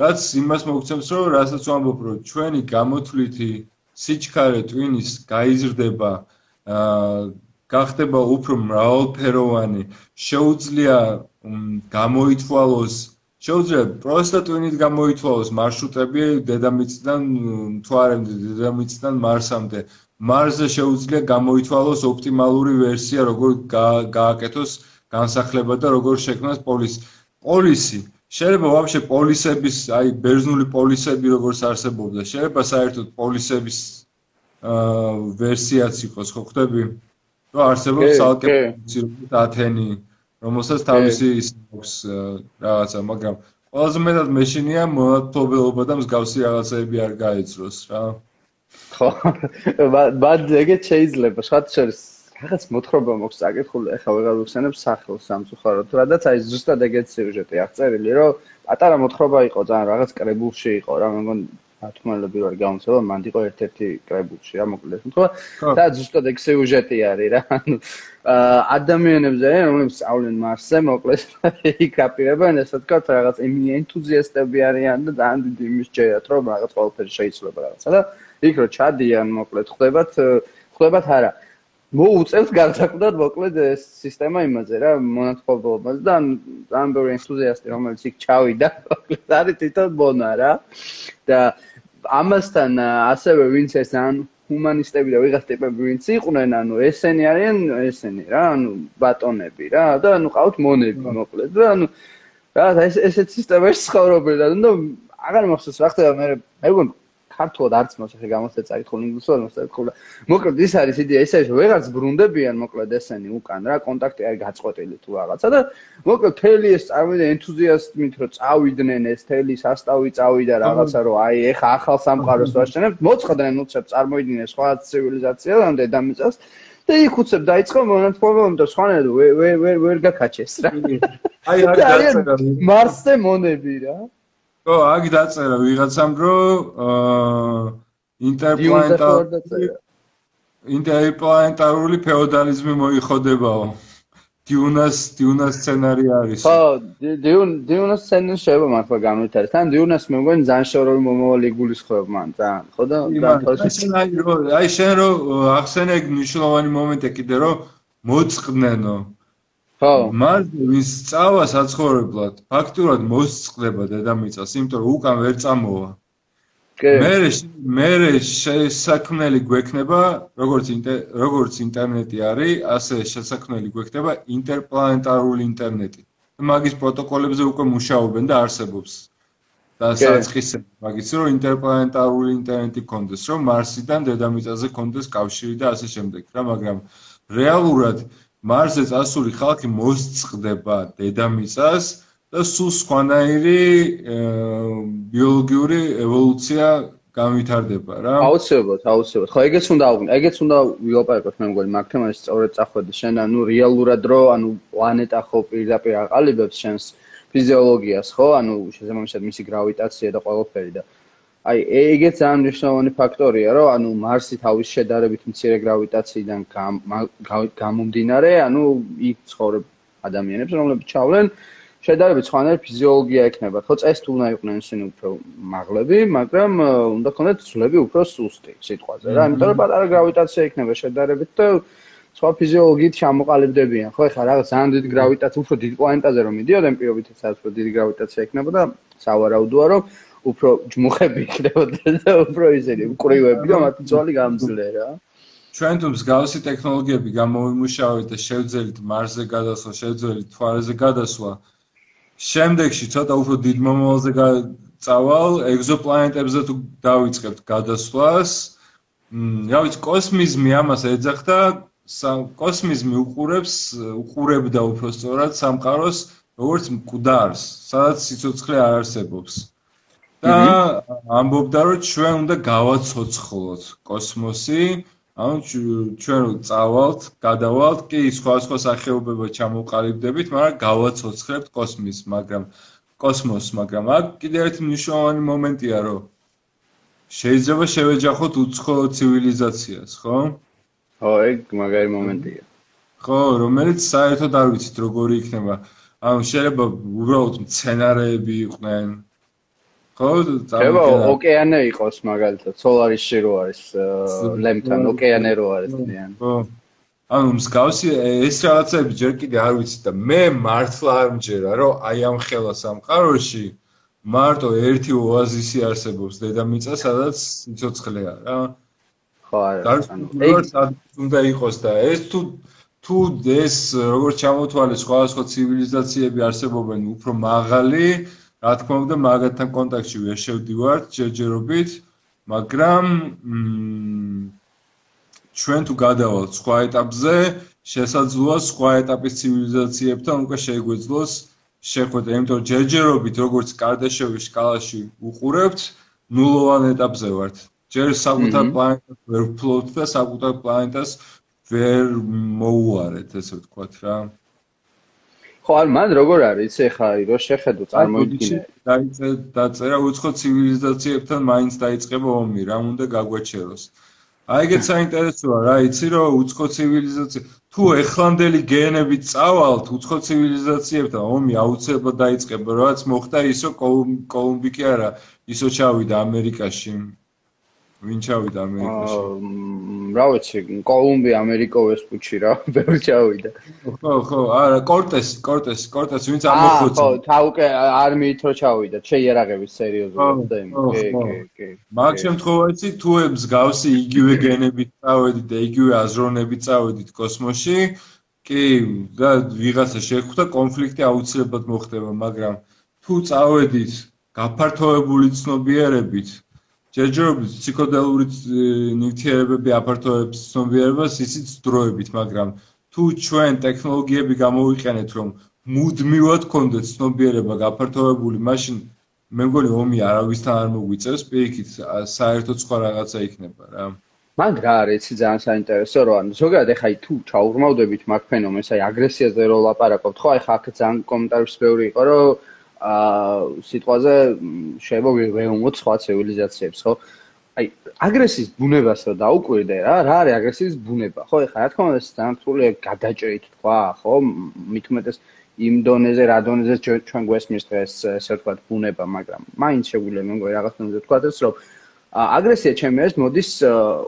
რაც იმას მოგცემს, რომ რასაც ვამბობ, რომ ჩვენი გამოთვლითი სიჩქარე ტვინის გაიზრდება, აა გახდება უფრო მრავალფეროვანი, შეუძლია გამოითვალოს შეუძლია პროსტა ტვინით გამოითვალოს მარშრუტები დედამიწიდან მთვარემდე, დედამიწიდან მარსამდე. მარსზე შეუძლია გამოითვალოს ოპტიმალური ვერსია, როგორ გააკეთოს განსახლება და როგორ შექმნას პოლისი. პოლისი შეიძლება ვაფშე პოლისების, აი ბერძნული პოლისები როგორც არსებობდა, შეიძლება საერთოდ პოლისების აა ვერსიაც იყოს, ხო ხვდები? რომ არსებობს ალკე პოლისი, როგორც ათენი, რომელსაც თავისი ის აქვს რაღაცა, მაგრამ ყველაზე მეტად მეშინია მონათობელობა და მსგავსი რაღაცები არ გაიწროს რა. ხო, ბად ეგე შეიძლება, შეხათ შორის რაღაც მოთხრობა მოქვს საკითხული, ეხლა ვეღარ ვიხსენებ სახელს სამწუხაროდ, რადგან აი ზუსტად ეგეთი სიუჟეტი აღწერილი, რომ პატარა მოთხრობა იყო, ძალიან რაღაც კრებულში იყო რა, მე მგონი ათმალები ვარ გამოცემა, მანდ იყო ერთ-ერთი კრებულში რა, მოკლედ თქვა და ზუსტად ეგ სიუჟეტი არის რა. ანუ ადამიანებზე, რომლებიც სწავლენ მარსზე, მოკლედ (laughs) იქ აპირებენ, ესე ვთქვათ, რაღაც ენთუზიასტები არიან და ძალიან დიდი იმის ჯერათ, რომ რაღაც ყველაფერი შეიძლება რაღაცა და იქ რო ჩადიან, მოკლედ ხვდებათ, ხვდებათ არა. მოუწევთ განსაკუთრად მოკლედ ეს სისტემა იმაზე რა მონათხოვობას და ძალიან ბევრი ენთუზიასტი რომელიც იქ ჩავიდა (laughs) მოკლედ არის თვითონ ბონა რა და ამასთან ასევე ვინც ეს ან ჰუმანისტები და ვიღაც ტიპები ვინც იყვნენ ანუ ესენი არიან ესენი რა ანუ ბატონები რა და ანუ ყავთ მონები მოკლედ და ანუ რა ეს ესეთ სისტემაში ცხოვრობენ და ნუ აღარ მახსოვს რა ხდება მე მე მგონი ქართულად არც მოსახე გამოსა წაიქულ ინგლისურად მოსახე და მოკლედ ის არის იდეა ის არის ვეღარც ბრუნდებიან მოკლედ ესენი უკან რა კონტაქტი არის გაწყვეტილი თუ რაღაცა და მოკლედ თელი ეს წარმოვიდნენ ენთუზიასტმით რომ წავიდნენ ეს თელი სასტავი წავიდა რაღაცა რომ აი ეხა ახალ სამყაროს ვაშენებთ მოწყდნენ უცებ წარმოვიდნენ სხვა ცივილიზაცია და დედამიწას და იქ უცებ დაიწყო მონათხოვება და სხვანაირად ვერ ვერ ვერ გაკაჩეს რა. აი არ დაწერა. მარსზე მონები რა ხო, აქ დაწერა ვიღაცამ, რომ აა ინტერპლანეტარი ინტერპლანეტარული феодализმი მოიხოდებაო. დიუნას დიუნას სცენარი არის. ხო, დიუნ დიუნას სცენარი შეიძლება მართლა განვითარდეს. თან დიუნას მე მგონი ძალიან შორეული მომავალი გულისხმობ მან ძალიან. ხო და აი რომ აი შენ რომ ახსენე მნიშვნელოვანი მომენტი კიდე რომ მოწყდნენო. ხო. მას ვის წავა საცხოვრებლად. ფაქტურად მოსწყდება დედამიწას იმიტომ რომ უკან ვერ წამოვა. კი. მე მე შესაქმნელი გვექნება როგორც როგორც ინტერნეტი არის ასე შესაქმნელი გვექნება ინტერპლანეტარული ინტერნეტი. მაგის პროტოკოლებზე უკვე მუშაობენ და არსებობს. და საწყისე მაგის რომ ინტერპლანეტარული ინტერნეტი კონდეს რომ მარსიდან დედამიწაზე კონდეს კავშირი და ასე შემდეგ რა მაგრამ რეალურად მარსზე წასული ხალხი მოსწყდება დედამიწას და სულ სხვანაირი ბიოლოგიური ევოლუცია განვითარდება რა. აუცილებლად, აუცილებლად. ხო, ეგეც უნდა აღვნიშნო, ეგეც უნდა ვიოპარებოთ მე მგონი მაგ თემაში სწორედ წახვედი შენ, ანუ რეალურად რო, ანუ პლანეტა ხო პირდაპირ აყალიბებს შენს ფიზიოლოგიას, ხო? ანუ შესაბამისად მისი გრავიტაცია და ყველაფერი და აი ეგეც ძალიან მნიშვნელოვანი ფაქტორია, რომ ანუ მარსი თავის შედარებით მცირე გრავიტაციიდან გამომდინარე, ანუ იქ ცხოვრებ ადამიანებს, რომლებიც ჩავლენ შედარებით სხვანაირი ფიზიოლოგია ექნება. ხო წეს თუ უნდა იყვნენ ისინი უფრო მაღლები, მაგრამ უნდა ქონდეთ ძვლები უფრო სუსტი სიტყვაზე რა, იმიტომ რომ პატარა გრავიტაცია ექნება შედარებით და სხვა ფიზიოლოგიით ჩამოყალიბდებიან. ხო ეხლა რაღაც ძალიან დიდი გრავიტაცია, უფრო დიდი პლანეტაზე რომ მიდიოდნენ პირობითაც უფრო დიდი გრავიტაცია ექნება და სავარაუდოა რომ უფრო ჯმუხები იქნებოდა და უფრო ისინი მკრივები და მათი ძვალი გამძლე რა. ჩვენ თუ მსგავსი ტექნოლოგიები გამოვიმუშავეთ და შევძელით მარსზე გადასვლა, შევძელით თვარეზე გადასვლა, შემდეგში ცოტა უფრო დიდ მომავალზე წავალ, ეგზოპლანეტებზე თუ დავიწყებთ გადასვლას, მ, რა ვიცი, კოსმიზმი ამას ეძახდა, კოსმიზმი უყურებს, უყურებდა უფრო სწორად სამყაროს როგორც მკვდარს, სადაც სიცოცხლე არ არსებობს. და ამბობდა, რომ ჩვენ უნდა გავაცოცხლოთ კოსმოსი, ანუ ჩვენ წავალთ, გადავალთ, კი სხვა სხვა სახეობებო ჩამოყალიბდებით, მაგრამ გავაცოცხლებთ კოსმოსს, მაგრამ კოსმოსს, მაგრამ აქ კიდე ერთი მნიშვნელოვანი მომენტია, რომ შეიძლება შევეჯახოთ უცხო ცივილიზაციას, ხო? ხო, ეგ მაგარი მომენტია. ხო, რომელიც საერთოდ არ ვიცით როგორი იქნება. ანუ შეიძლება უბრალოდ მცენარეები იყვნენ. ხო, წარმოიდგინე. ოკეანე იყოს მაგალითად, სოლარისში რო არის ლემთან ოკეანე რო არის დიან. ხო. ანუ მსგავსი ეს რაღაცები ჯერ კიდე არ ვიცი და მე მართლა არ მჯერა რომ აი ამ ხელა სამყაროში მარტო ერთი ოაზისი არსებობს დედამიწა სადაც სიცოცხლეა რა. ხო არა. ანუ ეს უნდა იყოს და ეს თუ თუ ეს როგორც ჩამოთვალე სხვა სხვა ცივილიზაციები არსებობენ უფრო მაღალი, რა თქმა უნდა, მაგათთან კონტაქტში ვერ შევდივართ ჯერჯერობით, მაგრამ ჩვენ თუ გადავალთ სხვა ეტაპზე, შესაძლოა სხვა ეტაპის ცივილიზაციებთან უკვე შეგვეძლოს შეხვედრა, იმიტომ ჯერჯერობით როგორც კარდაშევის სკალაში უყურებთ, ნულოვან ეტაპზე ვართ. ჯერ საკუთარ პლანეტას ვერ ვფლობთ და საკუთარ პლანეტას ვერ მოუარეთ, ესე ვთქვათ რა. ხო, ან მან როგორ არის ეხა რო შეხედო წარმოიდგინე. დაიწერა დაწერა უცხო ცივილიზაციებთან მაინც დაიწყება ომი, რა უნდა გაგვეჩეროს. აი ეგეც საინტერესოა რა, იცი რომ უცხო ცივილიზაცია თუ ეხლანდელი გენები წავალთ უცხო ცივილიზაციებთან ომი აუცილებლად დაიწყება, რაც მოხდა ისო კოლუმბი კი არა, ისო ჩავიდა ამერიკაში. ვინ ჩავიდა ამერიკაში? რა ვიცი, კოლუმბია ამერიკოვეს პუჩი რა, (laughs) ვერ ჩავიდა. ხო, ხო, არა, კორტესი, კორტესი, კორტესი, ვინც ამოხოცა. ხო, თავკე არმიით რო ჩავიდა, შეიარაღების სერიოზულად და იმ. კი, კი, კი. მაგ შემთხვევაში თუ მსგავსი იგივე გენებით წავედით და იგივე აზროვნებით წავედით კოსმოსში, კი, და ვიღაცა შეხვდა კონფლიქტი აუცილებლად მოხდება, მაგრამ თუ წავედით გაფართოებული ცნობიერებით ჯერჯერობით ფსიქოდელური ნივთიერებები აფართოებს ცნობიერებას ისიც დროებით, მაგრამ თუ ჩვენ ტექნოლოგიები გამოვიყენეთ, რომ მუდმივად კონდეთ ცნობიერება გაფართოებული, მაშინ მე მგონი ომი არავისთან არ მოგვიწევს, პირიქით საერთოდ სხვა რაღაცა იქნება რა. მაგ რა არის ძალიან საინტერესო რომ ანუ ზოგადად ეხა თუ ჩაურმავდებით მაგ ფენომენს, აი აგრესიაზე რო ლაპარაკობთ, ხო აი ხა აქ ძალიან კომენტარებს ბევრი იყო, რომ აა სიტყვაზე შეიძლება ვეუმოთ სხვა ცივილიზაციებს, ხო? აი აგრესიის ბუნებას რა დაუკვირდე რა, რა არის აგრესიის ბუნება? ხო, ეხლა რა თქმა უნდა, რთულია გადაჭრით თქვა, ხო? მით უმეტეს იმ დონეზე, რა დონეზე ჩვენ გვესმის დღეს ესე ვთქვათ ბუნება, მაგრამ მაინც შეგვიძლია მე მგონი რაღაც დონეზე ვთქვათ ეს, რომ აგრესია ჩემი არის მოდის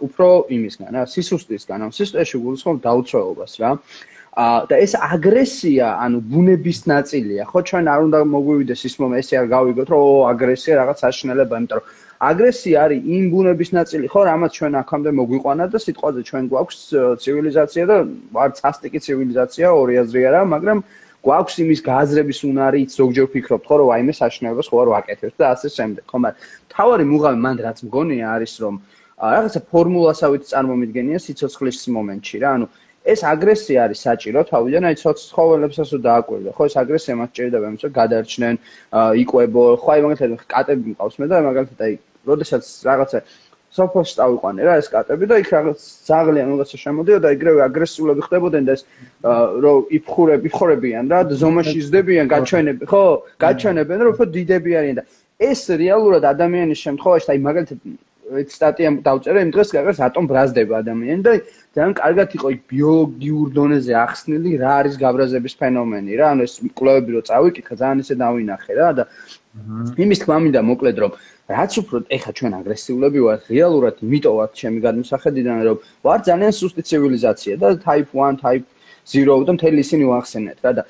უფრო იმისგან, რა, სისუსტისგან, ამ სისტემაში გულისხმობ დაუცველობას რა. აა და ეს აგრესია, ანუ ბუნების ნაწილია, ხო ჩვენ არ უნდა მოგვივიდეს ის მომენტი, ესე არ გავიგოთ, რომ ო აგრესია რაღაც საშინელება, იმიტომ რომ აგრესია არის იმ ბუნების ნაწილი, ხო, რამაც ჩვენ აქამდე მოგვიყვანა და სიტყვაზე ჩვენ გვაქვს ცივილიზაცია და ვარც ასტიკი ცივილიზაცია, ორი აზრი არა, მაგრამ გვაქვს იმის გააზრების უნარი, ზოგჯერ ფიქრობთ, ხო, რომ აიმე საშინელებას ხო არ ვაკეთებთ და ასე შემდეგ, ხო, მაგრამ თავარი მუღამი მანდ რაც მგონია არის, რომ რაღაცა ფორმულასავით წარმომიდგენია სიცოცხლის მომენტში რა, ანუ ეს აგრესია არის საჭირო თავიდან აი ცხოველებსაც თუ დააკვირდა ხო ეს აგრესია მას ჭირდება იმის რომ გადარჩნენ იყვებო ხო აი მაგალითად კატები მყავს მე და მაგალითად აი როდესაც რაღაცა სოფოს წავიყვანე რა ეს კატები და იქ რაღაც ზაღლიან რაღაცა შემოდიოდა და ეგრევე აგრესიულები ხდებოდნენ და ეს რომ იფხურები იფხურებიან რა ზომაში ზდებიან გაჩვენები ხო გაჩვენებენ რომ უფრო დიდები არიან და ეს რეალურად ადამიანის შემთხვევაში აი მაგალითად ეს სტატია დავწერე იმ დღეს რაღაც ატომ ბრაზდება ადამიანი და ძალიან კარგად იყო ბიოლოგიურ დონეზე ახსნილი რა არის გაბრაზების ფენომენი რა ანუ ეს კვლევები რო წავიკითხე ძალიან ისე დავინახე რა და იმის თქმა მინდა მოკლედ რომ რაც უფრო ეხა ჩვენ აგრესიულები ვართ რეალურად მიტოვართ ჩემი გადმოსახედიდან რომ ვარ ძალიან სუსტი ცივილიზაცია და type 1 type 0 და მთელი ისინი ვახსენეთ რა და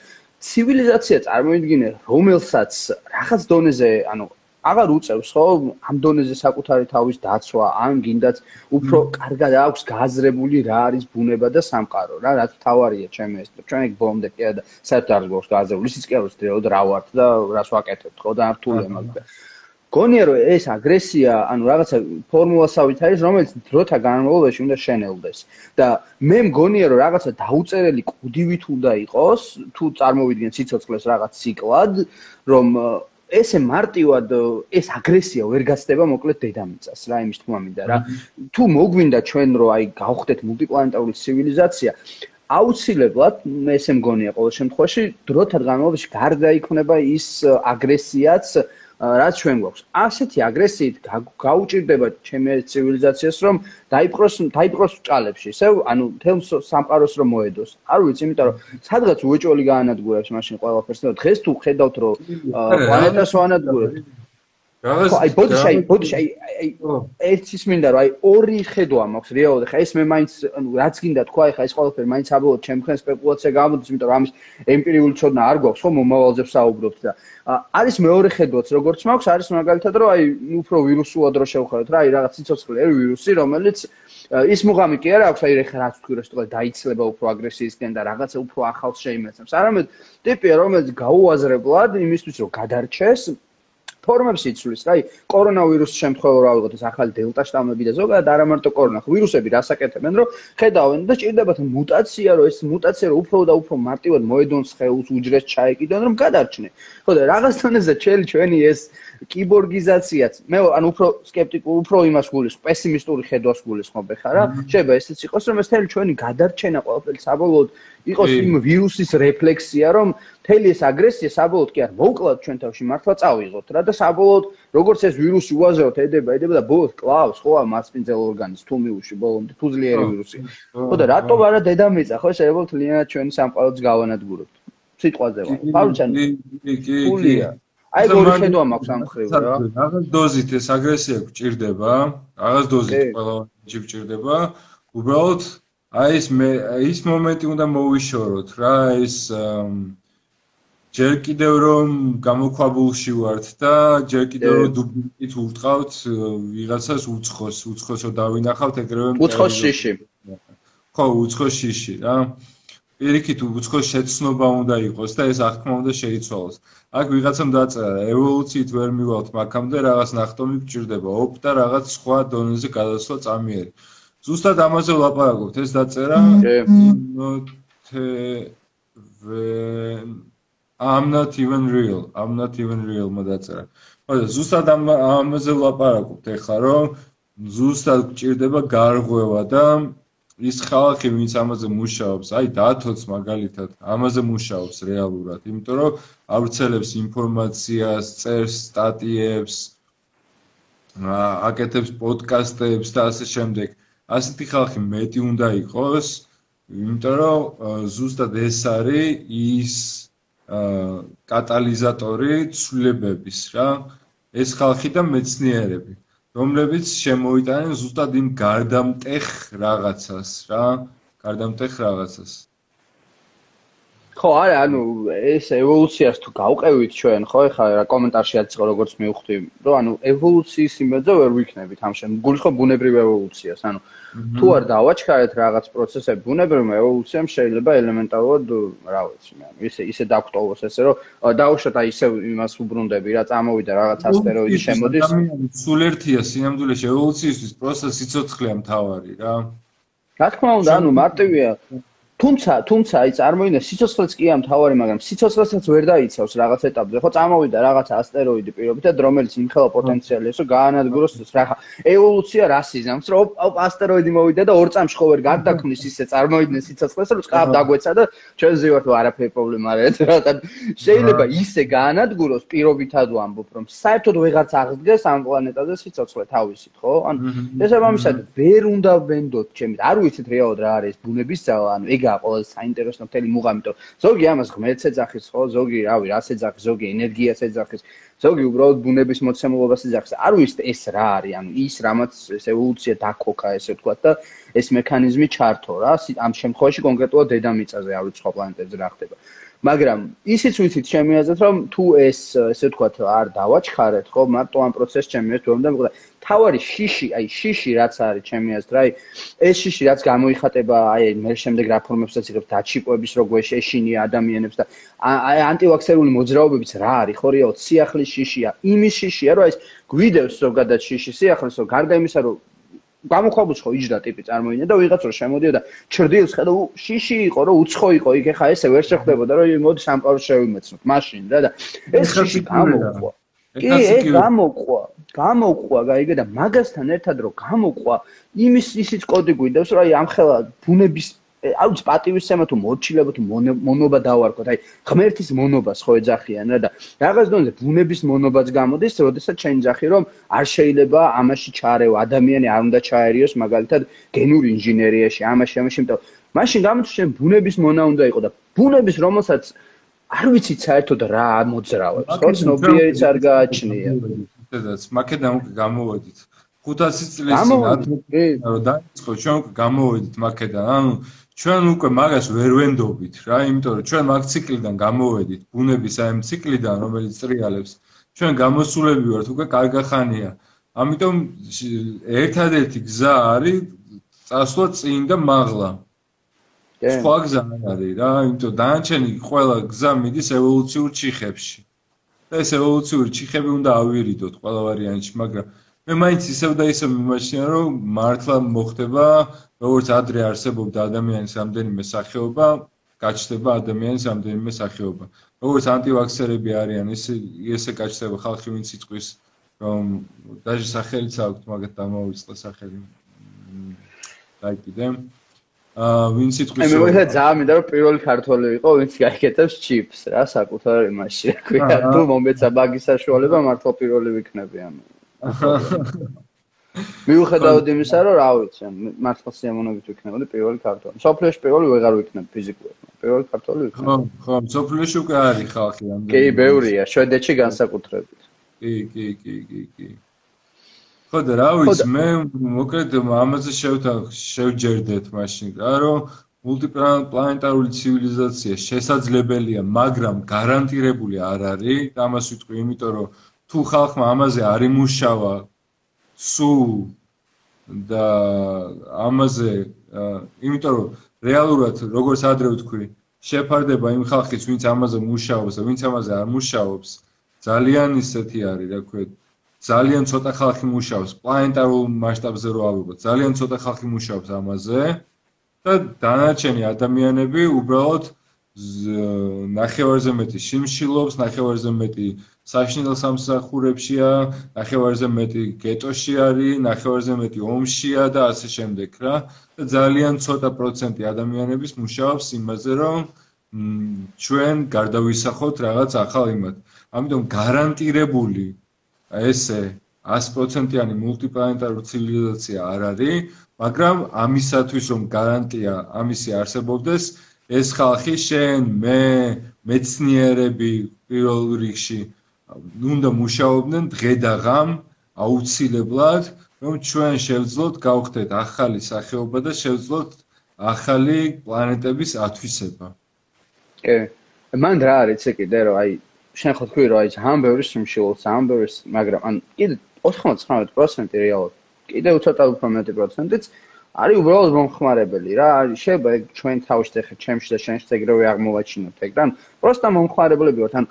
ცივილიზაცია წარმოიდგინე რომელსაც რაღაც დონეზე ანუ აღარ უწევს ხო? ამ დონეზე საკუთარი თავის დაცვა ან გინდათ უფრო კარგად აქვს გააზრებული რა არის ბუნება და სამყარო რა რაც თავარია ჩემი ეს ჩვენ ეგ ბომდე კი და საერთოდ არ გვაქვს გააზრებული ისიც კი არ ვიცი რა ვართ და რას ვაკეთებთ ხო და რთულია მაგდა გონია რომ ეს აგრესია ანუ რაღაცა ფორმულასავით არის რომელიც დროთა განმავლობაში უნდა შენელდეს. და მე მგონია რომ რაღაცა დაუწერელი კუდივით უნდა იყოს თუ წარმოვიდგენ სიცოცხლეს რაღაც ციკლად რომ ესე მარტივად ეს აგრესია ვერ გასდება მოკლედ დედამიწას რა იმის თქმა მინდა რა. თუ მოგვინდა ჩვენ რომ აი გავხდეთ მულტიპლანეტარული ცივილიზაცია აუცილებლად მე ესე მგონია ყოველ შემთხვევაში დროთა განმავლობაში გარდა იქნება ის აგრესიაც რაც ჩვენ გვაქვს. ასეთი აგრესიით გაუჭirdება ჩემი ცივილიზაციას, რომ დაიპყროს დაიპყროს ჭალებში, ისე ანუ თელ სამყაროს რომ მოედოს. არ ვიცი, იმიტომ რომ სადღაც უეჭველი გაანადგურებს მაშინ ყველაფერს და დღეს თუ ხედავთ რომ პლანეტას ვანადგურებთ, რაღაც აი ბოდიში აი ბოდიში აი აი ერთის მინდა რომ აი ორი ხედვა მაქვს რეალურად ხა ეს მე მაინც ანუ რაც გინდა თქვა ხა ეს ყველაფერი მაინც აბოლოდ ჩემքენ სპეკულაცია გამოდის იმიტომ რომ ამის ემპირიული ცოდნა არ გვაქვს ხო მომავალზე ვსაუბრობთ და არის მეორე ხედვაც როგორც მაქვს არის მაგალითად რომ აი უფრო ვირუსულად რო შევხედოთ რა აი რაღაც ციცოცხლე ვირუსი რომელიც ის მუღამი კი არა აქვს აი რეხა რაც თქვი რომ შეიძლება დაიცლება უფრო აგრესიისკენ და რაღაცა უფრო ახალს შეიმეცნებს. არამედ ტიპია რომელიც გაუაზრებლად იმისთვის რომ გადარჩეს ფორმებს იცვლის, რაი, კორონავირუსის შემთხვევა რა ვიღოთ ეს ახალი დელტა შტამები და ზოგადად არა მარტო კორონა, ვირუსები რასაკეთებენ, რომ ხედავენ და ჭირდებათ მუტაცია, რომ ეს მუტაცია რომ უფრო და უფრო მარტივად მოედონს ხეულს, უჯრეს ჩაეკიდონ, რომ გადარჩნენ. ხო და რაღაც დონეზე ჩელი ჩვენი ეს კიბორგიზაციაც მე ან უფრო скеპტიკურ უფრო იმას გულის პესიმისტური ხედვას გულისხმობ ხა რა შეიძლება ესეც იყოს რომ ეს თელი ჩვენი გადარჩენა ყველაფერი საბოლოოდ იყოს იმ ვირუსის რეფლექსია რომ თელი ეს აგრესია საბოლოოდ კი არ მოუკლათ ჩვენ თავში მართლა წავიღოთ რა და საბოლოოდ როგორც ეს ვირუსი უაზროდ ედება ედება და ბოლოს კლავს ხო ამ მასპინძელ ორგანიზმს თუ მიუში ბოლომდე თუ ძლიერი ვირუსი. ხო და რატო არა დედამიწა ხო შეიძლება თლიანად ჩვენი სამყაროც გავანადგუროთ სიტყვაზე ვარ. პავლჩან კი კი კი. აი გორი ხედვა მაქვს ამ ხრივ რა. რაღაც დოზით ეს აგრესია გჭირდება, რაღაც დოზით ყველა გჭირდება. უბრალოდ აი ეს მე ის მომენტი უნდა მოვიშოროთ რა, ეს ჯერ კიდევ რომ გამოქვაბულში ვართ და ჯერ კიდევ რომ დუბლიკით ურტყავთ ვიღაცას უცხოს, უცხოსო დავინახავთ ეგრევე უცხოს შიში. ხო, უცხოს შიში რა. პირიქით უცხოს შეცნობა უნდა იყოს და ეს აღქმა უნდა შეიცვალოს. აქ ვიღაცამ დაწერა ევოლუციით ვერ მივალთ მაგამდე რაღაც ნახტომი გჭირდება ოპ და რაღაც სხვა დონეზე გადასვლა წამიერი. ზუსტად ამაზე ვლაპარაკობთ, ეს დაწერა I'm not even real. I'm not even real მე დაწერა. მაგრამ ზუსტად ამაზე ვლაპარაკობთ ეხლა რომ ზუსტად გჭირდება გარღვევა და ის ხალხი ვინც ამაზე მუშაობს, აი დათოც მაგალითად ამაზე მუშაობს რეალურად, იმიტომ რომ ავრცელებს ინფორმაციას, წერს სტატიებს, აკეთებს პოდკასტებს და ასე შემდეგ. ასეთი ხალხი მეტი უნდა იყოს, იმიტომ რომ ზუსტად ეს არის ის კატალიზატორი ცვლილებების რა. ეს ხალხი და მეცნიერები. რომლებიც შემოიტანენ ზუსტად იმ გარდამტეხ რაღაცას რა, გარდამტეხ რაღაცას. ხო, არა, ანუ ეს ევოლუციას თუ გავყევით ჩვენ, ხო, ეხლა რა კომენტარში აწყო როგორც მივხვდი, რომ ანუ ევოლუციის იმედზე ვერ ვიქნებით ამ შემ. გულს ხო ბუნებრივ ევოლუციას, ანუ თუ არ დავაჩქარეთ რაღაც პროცესები ბუნებრივმა ევოლუციამ შეიძლება ელემენტარულად რა ვიცი მე ისე ისე დაგტოვოს ესე რომ დაუშვათ აი ისე იმას უბრუნდები რა წამოვიდა რაღაც ასტეროიდი შემოდის სულ ერთია სინამდვილეში ევოლუციის პროცესი ცოცხლეა მთავარი რა რა თქმა უნდა ანუ მარტივია თუმცა თუმცა აი წარმოიდგინე სიცოცხლეც კი ამ თავარი მაგრამ სიცოცხლესაც ვერ დაიცავს რაღაც ეტაპზე. ხო წამოვიდა რაღაც ასტეროიდი პირობითად რომელიც იმხელა პოტენციალი ესო გაანადგუროს რა ევოლუცია რასიზმს რომ ასტეროიდი მოვიდა და ორ წამში ხო ვერ გარდაქმნის ისე წარმოიდგინე სიცოცხლეს რომ წყაბ დაგვეცა და ჩვენ ზივართ არაფერი პრობლემა არ არის რა შეიძლება ისე გაანადგუროს პირობითად ვამბობ რომ საერთოდ ვეღარც აღდგეს ამ პლანეტაზე სიცოცხლე თავისით ხო? ან შესაბამისად ვერ უნდა ვენდოთ ჩემი არ ვიცით რეალურად რა არის ბუნების ძალა ანუ ეგ რა ყოველ საინტერესო მთელი მუღამი, თო. ზოგი ამას ღმერთს ეძახის, ხო, ზოგი, რავი, რას ეძახის, ზოგი ენერგიას ეძახის, ზოგი უბრალოდ ბუნების მოცემულობას ეძახის. არ ვიცით ეს რა არის, ანუ ის რამაც ეს ევოლუცია დაქოქა, ესე ვთქვა და ეს მექანიზმი ჩართო. რა, ამ შემთხვევაში კონკრეტულად დედამიწაზე, არ ვიცი სხვა პლანეტებზე რა ხდება. მაგრამ ისიც ვიცით ჩემი აზრით რომ თუ ეს ესე ვთქვათ არ დავაჩქარეთ ხო მარტო ამ პროცესს ჩემი აზრით რომ და მოკლედ თავარი შიში აი შიში რაც არის ჩემი აზრით აი ეს შიში რაც გამოიხატება აი მე შემდეგ რაფორმებსაც იღებს დაჩიპოების როგორ შეშინია ადამიანებს და აი ანტივაქსერული მოძრაობებიც რა არის ხო რეალ სიახლის შიშია იმის შიშია რომ აი გვიდევს ზოგადად შიში სიახლის რომ გარდა იმისა რომ გამოქვაბულს ხო იჯდა ტიპი წარმოიდგინე და ვიღაც რო შემოდიოდა ჩრდილს ხედა შიში იყო რომ უცხო იყო იქ ეხა ესე ვერ შეხვდებოდა რომ მოდი სამყარო შევიმეცნოთ მაშინ რა და ეს შიში გამოყვა. კი ეს გამოყვა გამოყვა გაიგე და მაგასთან ერთად რო გამოყვა იმის ისიც კოდი გვიდევს რომ აი ამ ხელა ბუნების აუც პატივისცემა თუ მორჩილება თუ მონობა დავარქოთ აი ღმერთის მონობას ხო ეძახიან რა და რაღაც დონეზე ბუნების მონობაც გამოდის როდესაც ჩაინ ძახი რომ არ შეიძლება ამაში ჩარეო ადამიანი არ უნდა ჩაერიოს მაგალითად გენური ინჟინერიაში ამაში ამაში იმიტომ მაშინ გამოდის შენ ბუნების მონა უნდა იყო და ბუნების რომელსაც არ ვიცით საერთოდ რა მოძრავებს ხო ცნობიერიც არ გააჩნია. დედაც მაკედან უკვე გამოვედით. 500 წლის წინ რომ დაიწყო ჩვენ გამოვედით მაკედან ანუ ჩვენ უკვე მაგას ვერ ვენდობით რა, იმიტომ რომ ჩვენ მაგ ციკლიდან გამოვედით, ბუნების აი ამ ციკლიდან, რომელიც ტრიალებს, ჩვენ გამოსულები ვართ უკვე კარგახანია. ამიტომ ერთადერთი გზა არის წასვლა წინ და მაღლა. სხვა გზა არ არის რა, იმიტომ დანარჩენი ყველა გზა მიდის ევოლუციურ ჩიხებში. და ეს ევოლუციური ჩიხები უნდა ავირიდოთ ყველა ვარიანტში, მაგრამ მე მაინც ისევ და ისევ მიმაჩნია რომ მართლა მოხდება როგორც ადრე არსებობდა ადამიანის რამდენიმე სახეობა გაჩნდება ადამიანის რამდენიმე სახეობა. როგორც ანტივაქსერები არიან ის ესე გაჩნდება ხალხი ვინც იწვის რომ დაჟე სახელიც აქვს მაგათ დამოვიწყდა სახელი. დაიკიდე. აა ვინც იწვის მე მე ძალიან მინდა რომ პირველი ქართველი იყო ვინც გაიქეთებს ჩიპს რა საკუთარ იმაში რა ქვია. თუ მომეცა მაგის საშუალება მართლა პირველი ვიქნები ამას მიუხედავად იმისა, რომ რა ვიცი, მართლა სიამოვნებით ვიქნებოდი პირველი ქართველი. სოფლიოში პირველი ვეღარ ვიქნებ ფიზიკურად. პირველი ქართველი ვიქნებ. ხო, ხო, სოფლიოში უკვე არის ხალხი ამდენი. კი, ბევრია, შვედეთში განსაკუთრებით. კი, კი, კი, კი, კი. ხო და რა ვიცი, მე მოკლედ ამაზე შევთა შევჯერდეთ მაშინ, რა რომ მულტიპლანეტარული ცივილიზაცია შესაძლებელია, მაგრამ გარანტირებული არ არის. და ამას ვიტყვი, იმიტომ რომ თუ ხალხმა ამაზე არ იმუშავა სუ და ამაზე იმიტომ რომ რეალურად როგორც ადრე ვთქვი შეფარდება იმ ხალხის ვინც ამაზე მუშაობს და ვინც ამაზე არ მუშაობს. ძალიან ისეთი არის რა ქვია ძალიან ცოტა ხალხი მუშაობს. პლანეტარულ მასშტაბზე რო ავიღოთ ძალიან ცოტა ხალხი მუშაობს ამაზე და დანარჩენი ადამიანები უბრალოდ ნახევარზე მეტი შიმშილობს ნახევარზე მეტი საშინელ სამსახურებშია, ნახევარზე მეტი გეტოში არის, ნახევარზე მეტი ომშია და ასე შემდეგ რა. და ძალიან ცოტა პროცენტი ადამიანების მუშაობს იმაზე, რომ ჩვენ გარდავისახოთ რაღაც ახალ იმად. ამიტომ გარანტირებული ესე 100%-იანი მულტიპლანეტარული ცივილიზაცია არ არის, მაგრამ ამისათვის რომ გარანტია ამისი არსებობდეს, ეს ხალხი შენ, მე, მეცნიერები პირველ რიგში უნდა მუშაობდნენ დღე და ღამ აუცილებლად რომ ჩვენ შევძლოთ გავხდეთ ახალი სახეობა და შევძლოთ ახალი პლანეტების ათვისება. კი. მან რა არის ეს კიდე რომ აი შენ ხო თქვი რომ აი ძალიან ბევრი სიმშილოს, ძალიან ბევრი, მაგრამ ან კიდე 99% რეალურად კიდე უცოტა უფრო მეტი პროცენტიც არის უბრალოდ მომხმარებელი რა. შეიძლება ჩვენ თავში ხე ჩემში და შენში ეგრევე აღმოვაჩინოთ ეგ და პროსტა მომხმარებლები ვართ ან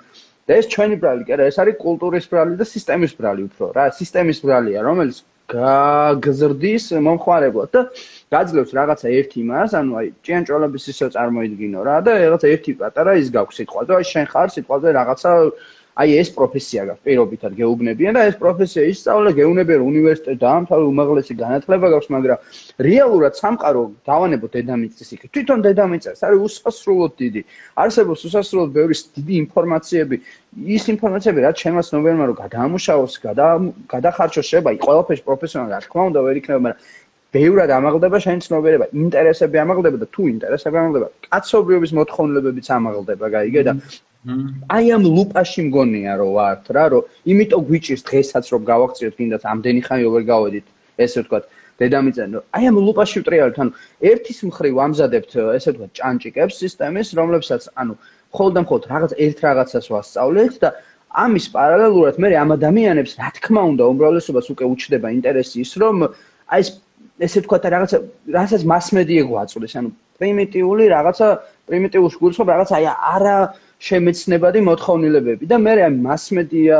და ეს ჩვენი ბრალი კი არა ეს არის კულტურის ბრალი და სისტემის ბრალი უფრო რა სისტემის ბრალია რომელიც გაგზრდის მომხმარებლად და გაძლევს რაღაცა ერთ იმას ანუ აი ჭიანჭველების ისე წარმოიდგინო რა და რაღაცა ერთი პატარა ის გაქვს სიტყვაზე აი შენ ხარ სიტყვაზე რაღაცა აი ეს პროფესია გაქვს პირობითად გეუბნებიან და ეს პროფესია ისწავლა გეუნებიან უნივერსიტეტში დაამთავრე უმაღლესი განათლება გაქვს მაგრამ რეალურად სამყარო დავანებო დედამიწის იქ თვითონ დედამიწას არის უსასრულოდ დიდი. არსებობს უსასრულოდ ბევრი დიდი ინფორმაციები. ის ინფორმაციები რაც ჩემს ნოვერმა რომ გადაამუშავოს გადახარჯოს შეიძლება აი ყველაფერს პროფესიონალი რა თქმა უნდა ვერ იქნება მაგრამ ბევრად ამაღლდება შენი ცნობიერება, ინტერესები ამაღლდება და თუ ინტერესები ამაღლდება, კაცობრიობის მოთხოვნილებებიც ამაღლდება, გაიგე და აი ამ ლუპაში მგონია რომ ვართ რა რომ იმიტომ გვიჭირს დღესაც რომ გავაქციოთ კიდაც ამდენი ხანი ვერ გავედით. ესე ვთქვათ დედამიწა აი ამ ლუპაში ვტრიალთ ანუ ერთის მხრივ ამზადებთ ესე ვთქვათ ჭანჭიკებს სისტემის რომლებსაც ანუ და მხოლოდ რაღაც ერთ რაღაცას ვასწავლეთ და ამის პარალელურად მე ამ ადამიანებს რა თქმა უნდა უმრავლესობას უკვე უჩდება ინტერესი ის რომ აი ეს ესე ვთქვათ რაღაცა რასაც მასმედია გვაწვდის ანუ პრიმიტიული რაღაცა პრიმიტიულ შეგულს რომ რაღაცა აი არა შემეცნებადი მოთხოვნილებები. და მე ამ მასმედია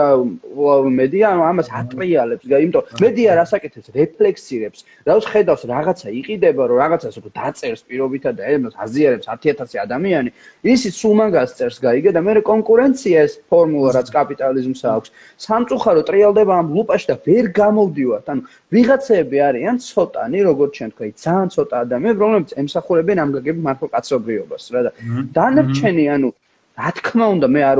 მედია ანუ ამას ატრიალებს, იმიტომ მედია რასაკეთებს რეფლექსირებს, რაოს ხედავს რაღაცა იყიდება, რომ რაღაცას რო დაწერს პირობითა და ემოს აზიარებს 10000 ადამიანი, ისიც სულ მაგას წერს გაიგე და მე კონკურენცია ეს ფორმულა რაც კაპიტალიზმს აქვს. სამწუხარო ტრიალდება ამ ლუპაში და ვერ გამოვდივართ. ანუ ვიღაცები არიან ცოტანი, როგორც ჩვენ თქვი, ძალიან ცოტა ადამიანები, რომლებიც ემსახურებენ ამ გაგები მართლა კაცობრიობას რა და დანარჩენი ანუ რა თქმა უნდა მე არ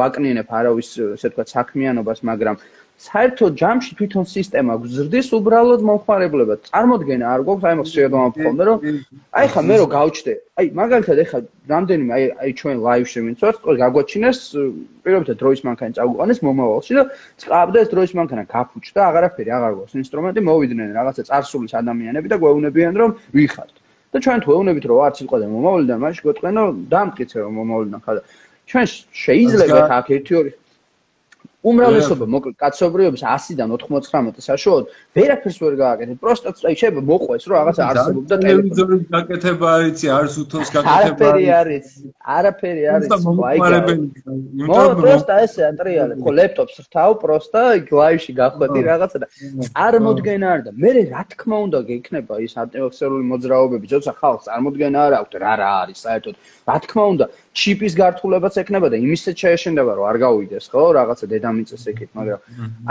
ვაკნინებ არავის ესე თქვა საქმიანობას მაგრამ საერთოდ ჯამში თვითონ სისტემა გზრდის უბრალოდ მომხმარებლება წარმოდგენა არ გვაქვს აი მაგ შეეგომა ფონდ რომ აი ხა მე რო გავჩდე აი მაგალითად ეხა რამდენიმე აი აი ჩვენ ლაივში ვინც ვართ ყველა გაგვაჩინეს პირობითად დროის მანქანა წაგვიყვანეს მომავალში და წავდეს დროის მანქანა გაფუჭდა აღარაფერი აღარ გვაქვს ინსტრუმენტი მოვიდნენ რაღაცა წარსულის ადამიანები და გვეუბნებიან რომ ვიხართ და ჩვენ თუ ეუბნებით რომ არც იყო და მომავლიდან მაშინ გეტყვენ რომ დამტკიცე რომ მომავლიდან ხარ ჩვენ შეიძლება აქ ერთი ორი უმრავლესობა მოკლედ კაცობრიობის 100-დან 99 საშუალოდ ვერაფერს ვერ გააკეთებ. პროსტა აი შეიძლება მოყვეს რომ რაღაცა არსებობდა ტელევიზორის გაკეთება არიცი, არს უთოს გაკეთება. არაფერი არის. არაფერი არის. აი მო პროსტა ესე ანტრიალე. ხო ლეპტოპს რთავ პროსტა ლაივში გახვედი რაღაცა და წარმოდგენა არ და მე რა თქმა უნდა გექნება ის ანტივაქსერული მოძრაობები, როცა ხალხს წარმოდგენა არ აქვს რა რა არის საერთოდ. რა თქმა უნდა ჩიპის გართულებაც ექნება და იმისეც შეეშენდება რომ არ გაუვიდეს ხო რაღაცა დედა დედამიწას ეკით, მაგრამ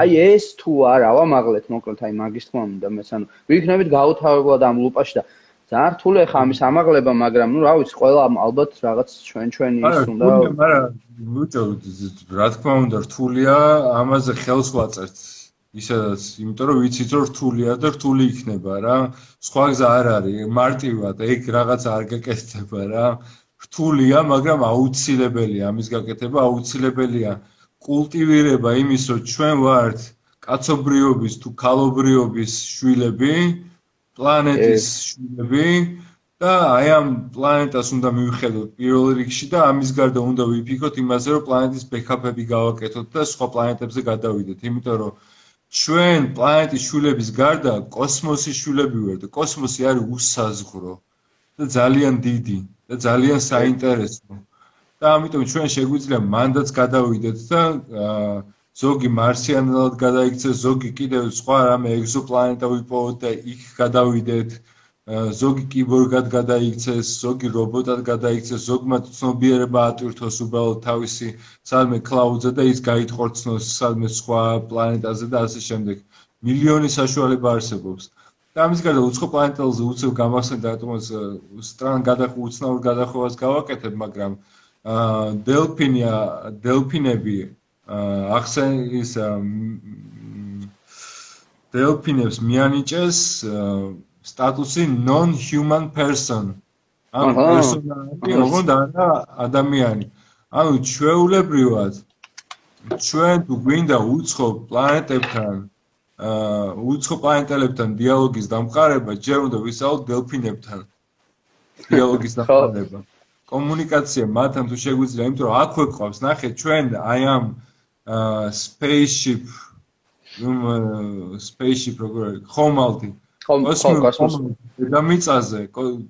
აი ეს თუ არა ვამაღლეთ მოკლედ აი მაგის თქმა უნდა მეც ანუ ვიქნებით გაუთავებლად ამ ლუპაში და ძალიან რთული ხა ამის ამაღლება, მაგრამ ნუ რა ვიცი, ყველა ალბათ რაღაც ჩვენ ჩვენი ის უნდა მაგრამ უწო რა თქმა უნდა რთულია ამაზე ხელს ვაწერთ ისედაც, იმიტომ რომ ვიცით რომ რთულია და რთული იქნება რა. სხვა გზა არ არის, მარტივად ეგ რაღაც არ გაკეთდება რა. რთულია, მაგრამ აუცილებელია ამის გაკეთება, აუცილებელია. კულტივირება იმის, რომ ჩვენ ვართ კაცობრიობის თუ ქალობრიობის შვილები, პლანეტის შვილები და აი ამ პლანეტას უნდა მივხედოთ პირველ რიგში და ამის გარდა უნდა ვიფიქროთ იმაზე, რომ პლანეტის ბექაპები გავაკეთოთ და სხვა პლანეტებზე გადავიდეთ, იმიტომ რომ ჩვენ პლანეტის შვილების გარდა კოსმოსის შვილები ვართ. და კოსმოსი არის უსაზღვრო და ძალიან დიდი და ძალიან საინტერესო. და ამიტომ ჩვენ შეგვიძლია მანდაც გადავიდეთ და ზოგი მარსიანელად გადაიქცეს, ზოგი კიდევ სხვა რამე ეგზოპლანეტა ვიპოვოთ და იქ გადავიდეთ. ზოგი კიბორგად გადაიქცეს, ზოგი რობოტად გადაიქცეს, ზოგმა ცნობიერება ატვირთოს უბრალოდ თავისი სამე კლაუდზე და ის გაითხორცნოს სამე სხვა პლანეტაზე და ასე შემდეგ. მილიონი საშუალება არსებობს. და ამის გარდა უცხო პლანეტაზე უცებ გამახსენდა რატომაც სტრან გადახ უცნაურ გადახოვას გავაკეთებ, მაგრამ დელფინია დელფინები ახსენ ის დელფინებს მიანიჭეს სტატუსი non human person ანუ პერსონაჟი ოღონდ არა ადამიანი. ანუ ჩვეულებრივად ჩვენ თუ გვინდა უცხო პლანეტებთან აა უცხო პლანეტელებთან დიალოგის დამყარება ჯერ უნდა ვისაუბროთ დელფინებთან (laughs) დიალოგის დამყარება კომუნიკაცია მათთან თუ შეგვიძლია, იმიტომ რომ აქვე ყავს, ნახე, ჩვენ აი ამ spaceship ნუ spaceship როგორ არის? ხომალდი. კოსმოსი. დედამიწაზე,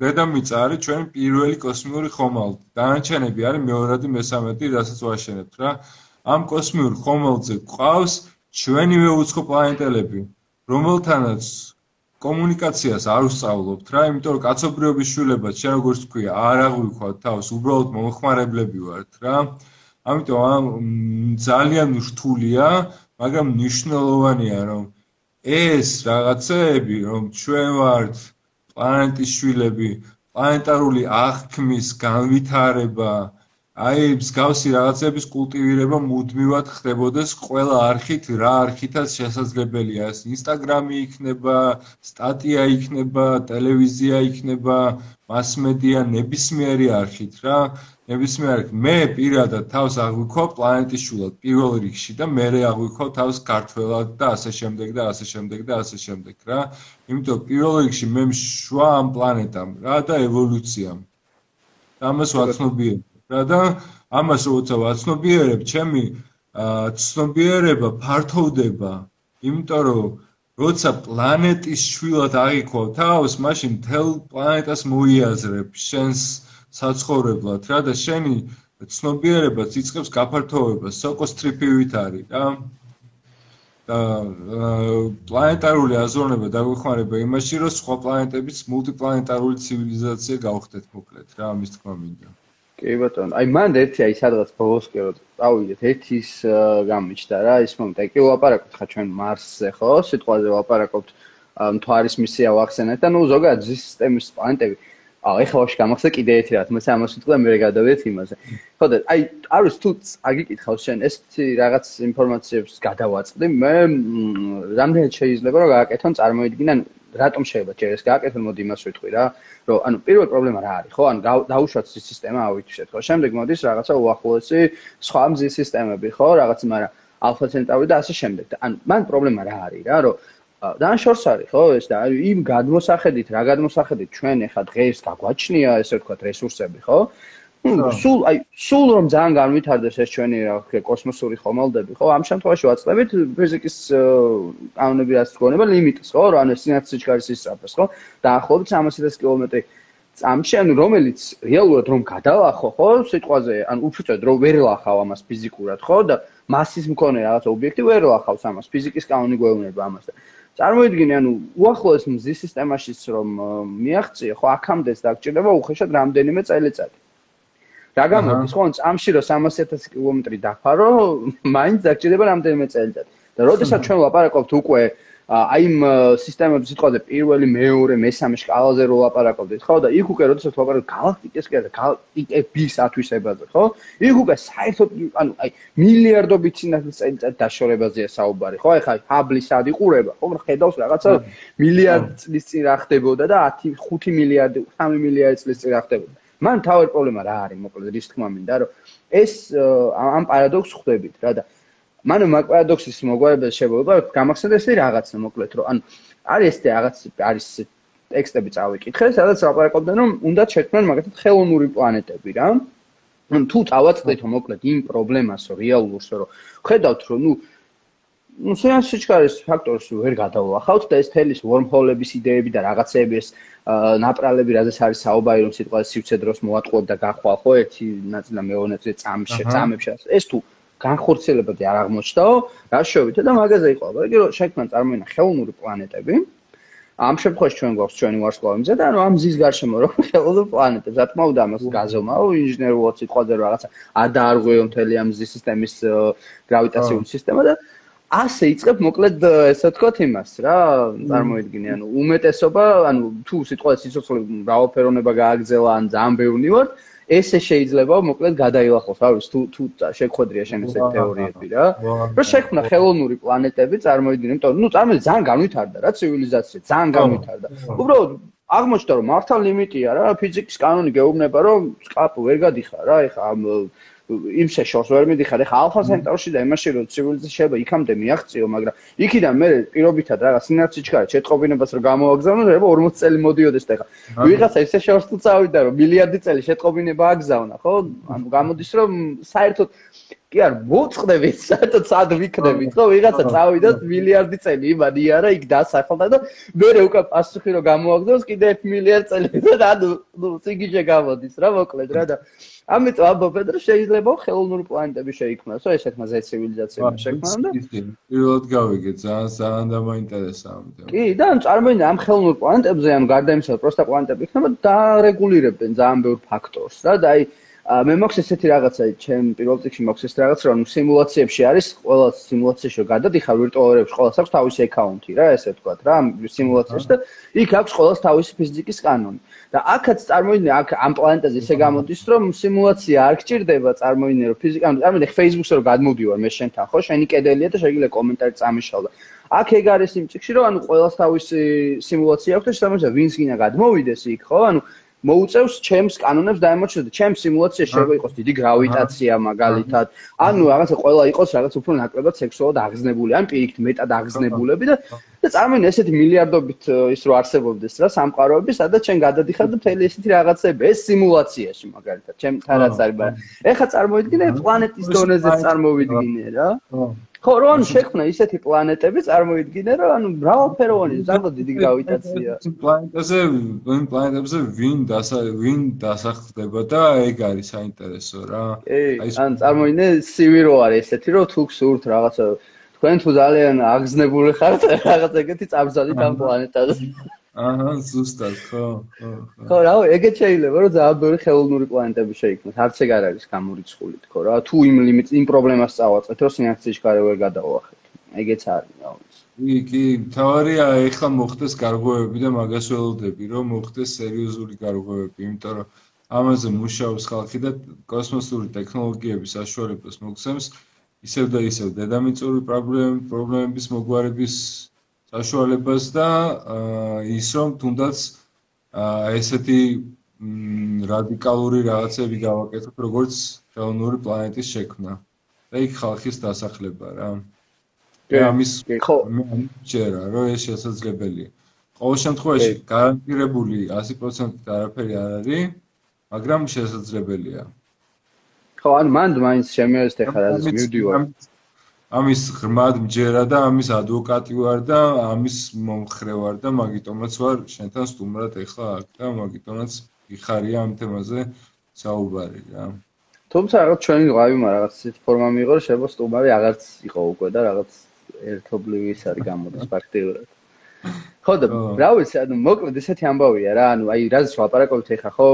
დედამიწა არის ჩვენ პირველი კოსმიური ხომალდი. დანარჩენები არის მეორადი, მესამედი, რასაც ვაშენებთ რა. ამ კოსმიურ ხომალდზე ყავს ჩვენივე უცხო პლანეტელები, რომელთანაც კომუნიკაციას არ ვსწავლობთ რა, იმიტომ რომ კაცობრიობის შვილება, შენ როგორც თქვია, არ აღვიქვათ თავს, უბრალოდ მომხმარებლები ვართ რა. ამიტომ ამ ძალიან რთულია, მაგრამ მნიშვნელოვანია, რომ ეს რაღაცეები, რომ ჩვენ ვართ პლანეტის შვილები, პლანეტარული აღქმის განვითარება, აი მსგავსი რაღაცების კულტივირება მუდმივად ხდებოდეს ყველა არქით რა არქითაც შესაძლებელია. ეს ინსტაგრამი იქნება სტატია იქნება ტელევიზია იქნება მასმედია ნებისმიერი არქით რა. ნებისმიერი მე პირადად თავს აღვიქვა პლანეტის შულად პირველ რიგში და მე აღვიქვა თავს ქართველად და ასე შემდეგ და ასე შემდეგ და ასე შემდეგ რა. იმიტომ პირველ რიგში მე მშვა ამ პლანეტამ რა და ევოლუციამ. ამას ვაცნობიერებ და ამას როცა ვაცნობიერებ, ჩემი ცნობიერება ფართოვდება, იმიტომ რომ როცა პლანეტის შვილად აღიქვა თავს, მაშინ თელ პლანეტას მოიაზრებ შენს საცხოვრებლად, რა და შენი ცნობიერება ციცებს გაფართოვებას, სოკოს ტრიპივით არის, რა. და პლანეტარული აზროვნება დაგვეხმარება იმაში, რომ სხვა პლანეტების მულტიპლანეტარული ცივილიზაცია გავხდეთ მოკლედ, რა, ამის თქმა მინდა. კი ბატონო, აი მან ერთი აი სადღაც ბოლოსკე რომ წავიდეთ, ერთის გამიჩნდა რა, ის მომენტი, აი კი ვაპარაკობთ ხა ჩვენ მარსზე, ხო? სიტყვაზე ვაპარაკობთ მთვარის მისია ვახსენეთ და ნუ ზოგადად ზის სისტემის პლანეტები. აა ეხლა ვაში გამახსენე კიდე ერთი რა, თუმცა ამას ვიტყვი და მე გადავიდეთ იმაზე. ხო და აი არის თუ აგიკითხავს შენ ეს რაღაც ინფორმაციებს გადავაწყდი, მე რამდენად შეიძლება რომ გააკეთონ წარმოიდგინან რატომ შეიძლება? ჯერ ეს გააკეთონ მოდი იმას ვიტყვი რა რომ ანუ პირველი პრობლემა რა არის ხო? ანუ დაუშვათ სისტემა ავითვისეთ ხო? შემდეგ მოდის რაღაცა უახლოესი სხვა მზის სისტემები ხო? რაღაც მაგრამ ალფა ცენტავრი და ასე შემდეგ. და ანუ მან პრობლემა რა არის რა რომ და შორს არის ხო? ეს და იმ გადმოსახედით რა გადმოსახედით ჩვენ ახლა დღეს გაგვაჩნია ესე ვთქვათ რესურსები ხო სულ აი სულ რომ ძალიან განვითარდეს ეს ჩვენი რა ვქე კოსმოსური ხომალდები ხო ამ შემთხვევაში ვაწყდებით ფიზიკის კანონები რაც გონება ლიმიტს ხო რა ანუ სინათლე სიჩქარის ისწრაფეს ხო დაახლოებით 300 კილომეტრი წამში ანუ რომელიც რეალურად რომ გადავახო ხო სიტყვაზე ანუ უბრალოდ რომ ვერ ლახავ ამას ფიზიკურად ხო და მასის მქონე რაღაც ობიექტი ვერ ლახავს ამას ფიზიკის კანონი გვეუბნება ამას და წარმოიდგინე ანუ უახლოეს მზის სისტემაშიც რომ მიაღწიე ხო აქამდეც დაგჭირდება უხეშად რამდენიმე წელიწადი რა გამოდის ხო წამში რომ 300000 კილომეტრი დაფარო მაინც დაგჭირდება რამდენიმე წელიწად და როდესაც ჩვენ ვაპარაკობთ უკვე აი იმ სისტემების სიტყვაზე პირველი მეორე მესამე შკალაზე რო ვაპარაკობთ ხო? და იქ უკვე როდესაც ვაპარაკობთ galaktikesკენ და galaktikების ათვისებაზე ხო? იქ უკვე საერთოდ ანუ აი მილიარდობით სინათლის წელიწად დაშორებაზეა საუბარი ხო? ეხლა ჰაბლის სად იყურება? ხო ხედავს რაღაცა მილიარდ წლის წინ რა ხდებოდა და 10 5 მილიარდი 3 მილიარდი წლის წინ რა ხდებოდა მან თავი პრობლემა რა არის მოკლედ რის თქმა მინდა რომ ეს ამ პარადოქს ხვდებით რა და მან მაგ პარადოქსის მოგვარებას შეგვება გამახსენდა ესე რაღაცა მოკლედ რომ ან არის ეს რაღაც არის ტექსტები წავიკითხე სადაც ლაპარაკობდნენ რომ უნდა შექმნან მაგათად ხელოვნური პლანეტები რა. თუ წავაწყდეთ მოკლედ იმ პრობლემას რეალურს რომ ხედავთ რომ ნუ ну სეანს სიჩქარის ფაქტორს ვერ გადავახავთ და ეს თელის ვორმჰოლების იდეები და რაღაცეები ეს ნაპრალები რაზეც არის საუბარი რომ სიტყვა სივცე დროს მოატყუებ და გახვალ ხო ერთი ნაწილი და მეორე ნაწილი წამში წამებში ეს თუ განხორციელებადი არ აღმოჩნდაო რა შევით და მაგაზე იყო. მაგრამ რომ შექმნა წარმოინა ხელოვნური პლანეტები. ამ შემთხვევაში ჩვენ გვაქვს ჩვენი ვარსკვლავებზე და ანუ ამ ზის გარშემო რომ ხელოვნური პლანეტები რა თქმა უნდა ამას გაზომაო ინჟინერულად სიტყვაზე რაღაცა არ დაარღვეო მთელი ამ ზის სისტემის გრავიტაციული სისტემა და ასე იწებ მოკლედ ესე ვთქვათ იმას რა წარმოიდგინე. ანუ უმეტესობა ანუ თუ სიტყვა სიცოცხლე მრავალფეროვნება გააგზელა ან ძალიან ბევრი ვარ ესე შეიძლება მოკლედ გადაილახოს. რა ვიცი თუ თუ შეგხვედრია შენ ესე თეორიები რა. რომ შექმნა ხელოვნური პლანეტები წარმოიდგინე იმიტომ ნუ წარმოიდგინე ძალიან განვითარდა რა ცივილიზაცია ძალიან განვითარდა. უბრალოდ აღმოჩნდა რომ მართალ ლიმიტია რა ფიზიკის კანონი გეუბნება რომ სკაპ ვერ გადიხარ რა ეხა ამ იმ შეშორს ვერ მიდიხარ. ეხა ალფა ცენტრში და იმაში რომ ცივილიზაცია შეიძლება იქამდე მიაღწიო მაგრამ იქიდან მე პირობითად რაღაც სინარცი ჩქარა შეტყობინებას რომ გამოაგზავნო და 40 წელი მოდიოდეს და ეხა ვიღაცა ისე შორს თუ წავიდა რომ მილიარდი წელი შეტყობინება აგზავნა ხო? ანუ გამოდის რომ საერთოდ კი არ მოწყდებით საერთოდ სად ვიქნებით ხო? ვიღაცა წავიდა მილიარდი წელი იმანი არა იქ დასახლდა და მე უკვე პასუხი რომ გამოაგზავნოს კიდე 1 მილიარდ წელი და ანუ ნუ სიგიჟე გამოდის რა მოკლედ რა და ამიტომ ამბობენ რომ შეიძლება ხელოვნური პლანეტები შეიქმნას, ხო ესეთ მასე ცივილიზაცია შექმნა და პირველად გავიგე ძალიან ძალიან დამაინტერესა ამიტომ. კი, და ან წარმოიდგინე ამ ხელოვნურ პლანეტებზე ან გარდა იმისა, რომ პროსტა პლანეტები იქნება და რეგულირებენ ძალიან ბევრ ფაქტორს რა და აი მე მაქვს ესეთი რაღაცა, ჩემ პირველ წიგში მაქვს ეს რაღაც, რომ სიმულაციებში არის, ყველა სიმულაციაში გადადიხარ ვირტუალურებში, ყველას აქვს თავისი აკაუნთი რა, ესე ვთქვათ რა, სიმულაციაში და იქ აქვს ყველას თავისი ფიზიკის კანონი. და აქაც წარმოიდგინე აქ ამ პლანეტაზე ისე გამოდის რომ სიმულაცია არ გჭირდება წარმოიდგინე რომ ფიზიკა წარმოიდგინე Facebook-ზე რომ გადმოდივარ მე შენთან ხო? შენი კედელია და შეიძლება კომენტარი წამიშალ და აქ ეგ არის იმ წიგში რომ ანუ ყოველს თავისი სიმულაცია აქვს და შესაბამისად ვინც გინდა გადმოვიდეს იქ ხო? ანუ მოუწევს ჩემს კანონებს დაემოჩნდეს და ჩემს სიმულაციაში შეიძლება იყოს დიდი გრავიტაცია მაგალითად. ანუ რაღაცა ყველა იყოს რაღაც უფრო ნაკლებად სექსუალურად აღზნებული ან პირიქით მეტად აღზნებულები და და წარმოიდგინე ესეთი მილიარდობით ის რო არსებობდეს რა სამყაროები, სადაც ჩვენ გადადიხარ და მთელი ესეთი რაღაცები ეს სიმულაციაში მაგალითად, ჩემთან რაც არის, მაგრამ ეხლა წარმოიდგინე პლანეტის დონეზე წარმოვიდგინე რა. ხო, რო ანუ შექმნა ისეთი პლანეტები, წარმოიდგინე რა, ანუ მრავალფეროვანი, ზარდო დიდი გრავიტაცია. პლანეტაზე, ვინ პლანეტებზე ვინ დასა ვინ დასახლდება და ეგ არის საინტერესო რა. აი, ან წარმოიდგინე სივი რო არის ესეთი, რომ თუ გსურთ რაღაცა თქვენ თუ ძალიან აგზნებული ხართ რაღაც ეგეთი წამზადით ამ პლანეტაზე. აჰა, ზუსტად, ხო, ხო. ხო, რა, ეგეც შეიძლება, რომ ძალიან ბევრი ხელოვნური პლანეტები შეიქმნას. არც ეგ არ არის გამორიცხული, თქო რა. თუ იმ ლიმიტ იმ პრობლემას წავაწყეთ, რომ სინაქციის გარე ვერ გადავახეთ. ეგეც არის, რა ვიცი. კი, კი, თავარია ეხლა მოხდეს გარღვევები და მაგას ველოდები, რომ მოხდეს სერიოზული გარღვევები, იმიტომ რომ ამაზე მუშაობს ხალხი და კოსმოსური ტექნოლოგიების საშუალებას მოგცემს. ისევ და ისევ. დედამიწური პრობლემები პრობლემების მოგვარების საშუალებას და ის რომ თუნდაც ესეთი რადიკალური რაღაცები გავაკეთოთ როგორც ხელოვნური პლანეტის შექმნა. და იქ ხალხის დასახლება რა. და ამის ხო. ჯერა რომ ეს შესაძლებელია. ყოველ შემთხვევაში გარანტირებული 100% არაფერი არ არის მაგრამ შესაძლებელია ხო, ანუ მან მაინც შემიერთე ხარ რაზეც მივდივარ. ამის ღრმად მჯერა და ამის ადვოკატი ვარ და ამის მომხრე ვარ და მაგიტომაც ვარ შენთან სტუმრად ეხლა აქ და მაგიტომაც იხარია ამ თემაზე საუბარი რა. თუმცა რაღაც ჩვენი ღვავი რაღაც ისეთი ფორმა მიიღო, შეიძლება სტუმარი აღარც იყო უკვე და რაღაც ერთობლივი ის არის გამოდის (laughs) ფაქტიურად. ხო და რა ვიცი, ანუ მოკლედ ესეთი ამბავია რა, ანუ აი რაზეც ვაპარაკობთ ეხლა ხო,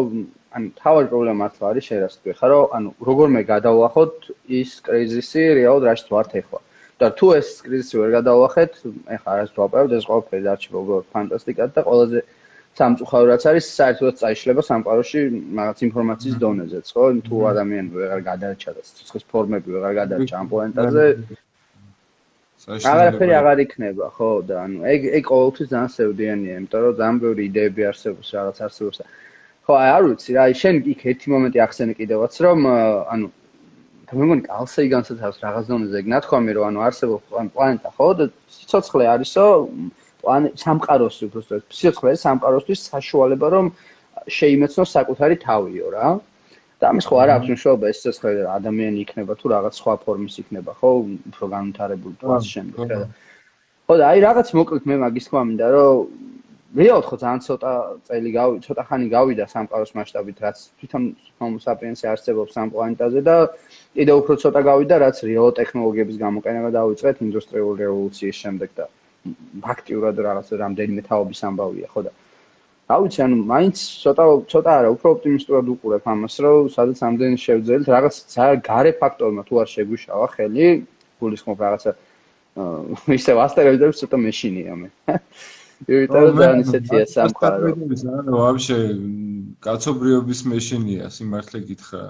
ანუ თავი პრობლემა მართლა არის შეიძლება თქვი ხარო ანუ როგორმე გადავახოთ ის კრიზისი რეალურად რაშიც ვართ ეხლა. და თუ ეს კრიზისი ვერ გადავახეთ ეხლა არას ვაპარებ ეს ყველაფერი დარჩება უბრალოდ ფანტასტიკად და ყველაზე სამწუხარო რაც არის საერთოდ წაიშლება სამყაროში რაღაც ინფორმაციის დონეზეც ხო? თუ ადამიანი ვეღარ გადარჩა და სიცოცხლის ფორმები ვეღარ გადარჩა ამ პლანეტაზე. აღარაფერი აღარ იქნება ხო? და ანუ ეგ ეგ ყოველთვის ძალიან სევდიანია იმიტომ რომ ძალიან ბევრი იდეები არსებობს რაღაც არსებობს ხო, აი არ ვიცი რა, შენ იქ ერთი მომენტი ახსენე კიდევაც, რომ ანუ მე მგონი კალსეი განსაცავს რაღაც დონეზე ეგ ნათქვამი, რომ ანუ არსებობს ან პლანეტა, ხო და სიცოცხლე არისო პლანეტ სამყაროსი უბრალოდ სიცოცხლე სამყაროსთვის საშუალება რომ შეიმეცნოს საკუთარი თავიო რა. და ამის ხო არ აქვს მნიშვნელობა ეს სიცოცხლე ადამიანი იქნება თუ რაღაც სხვა ფორმის იქნება, ხო, უფრო განვითარებული პლანეტის შემდეგ რა. ხო და აი რაღაც მოკლედ მე მაგის თქმა მინდა რომ ხო ძალიან ცოტა წელი გავი ცოტა ხანი გავიდა სამყაროს მასშტაბით რაც თვითონ homo sapiens-ი არსებობს ამ პლანეტაზე და კიდევ უფრო ცოტა გავიდა რაც რეალო ტექნოლოგიების გამოყენება დაუწყეთ ინდუსტრიული რევოლუციის შემდეგ და ფაქტიურად რაღაც რამდენიმე თაობის ამბავია ხო და რა ვიცი ანუ მაინც ცოტა ცოტა არა უფრო ოპტიმისტურად უყურებ ამას რომ სადაც ამდენი შევძელით რაღაც გარე ფაქტორმა თუ არ შეგვიშავა ხელი გულისხმობ რაღაცა ისე ასტეროიდებს ცოტა მეშინია მე იმიტომ ძალიან ისეთია სამყარო. ანუ ვაფშე კაცობრიობის მეშინია, სიმართლე გითხრა.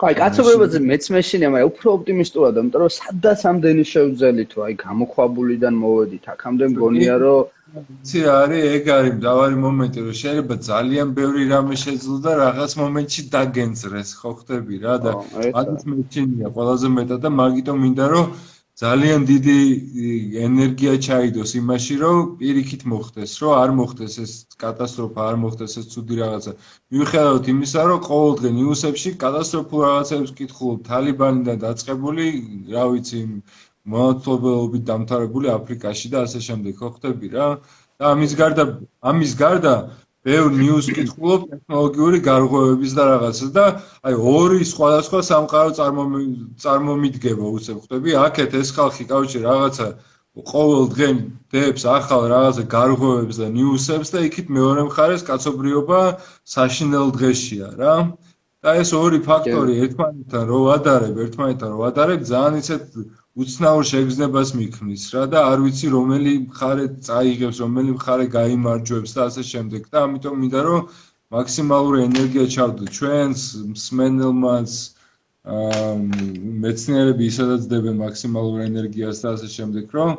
აი, კაცობრიობაზე მეც მეშინია, მაგრამ უფრო ოპტიმისტურად, იმიტომ რომ სადაც ამდენი შევძელი თუ აი გამოქვაბულიდან მოვედით, აქამდე მგონია რომ ცი არის ეგ არის მდავარი მომენტი, რომ შეიძლება ძალიან ბევრი რამე შეძლო და რაღაც მომენტში დაგენწრეს, ხო ხტები რა და მაგის მეშინია ყველაზე მეტად და მაგიტომ მინდა რომ ძალიან დიდი ენერგია ჩაიდოს იმაში, რომ პირიქით მოხდეს, რომ არ მოხდეს ეს კატასტროფა, არ მოხდეს ეს ცუდი რაღაცა. მიუხედავად იმისა, რომ ყოველდღე ნიუსებში კატასტროფულ რაღაცებს კითხულობ, თალიბანიდან დაწყებული, რა ვიცი, მონათლობელობით დამთავრებული აფრიკაში და ასე შემდეგ, ხო ხტები რა? და ამის გარდა, ამის გარდა ბევრ ნიუს კითხულობ ტექნოლოგიური გარღვევების და რაღაცას და აი ორი სხვადასხვა სამყარო წარმომიდგება უცებ ხვდები. აქეთ ეს ხალხი კავშირი რაღაცა ყოველ დღე დებს ახალ რაღაცა გარღვევებს და ნიუსებს და იქით მეორე მხარეს კაცობრიობა საშინელ დღეშია რა. და ეს ორი ფაქტორი ერთმანეთთან რო ვადარებ ერთმანეთთან რო ვადარებ ძალიან ისეთ უცნაურ შეგრძნებას მიქმნის რა და არ ვიცი რომელი მხარე წაიღებს, რომელი მხარე გამოიმარჯვებს და ასე შემდეგ. და ამიტომ მინდა რომ მაქსიმალური ენერგია ჩავდო. ჩვენს მსმენელმაც აა მეცნიერები ისედაც დებენ მაქსიმალურ ენერგიას და ასე შემდეგ რომ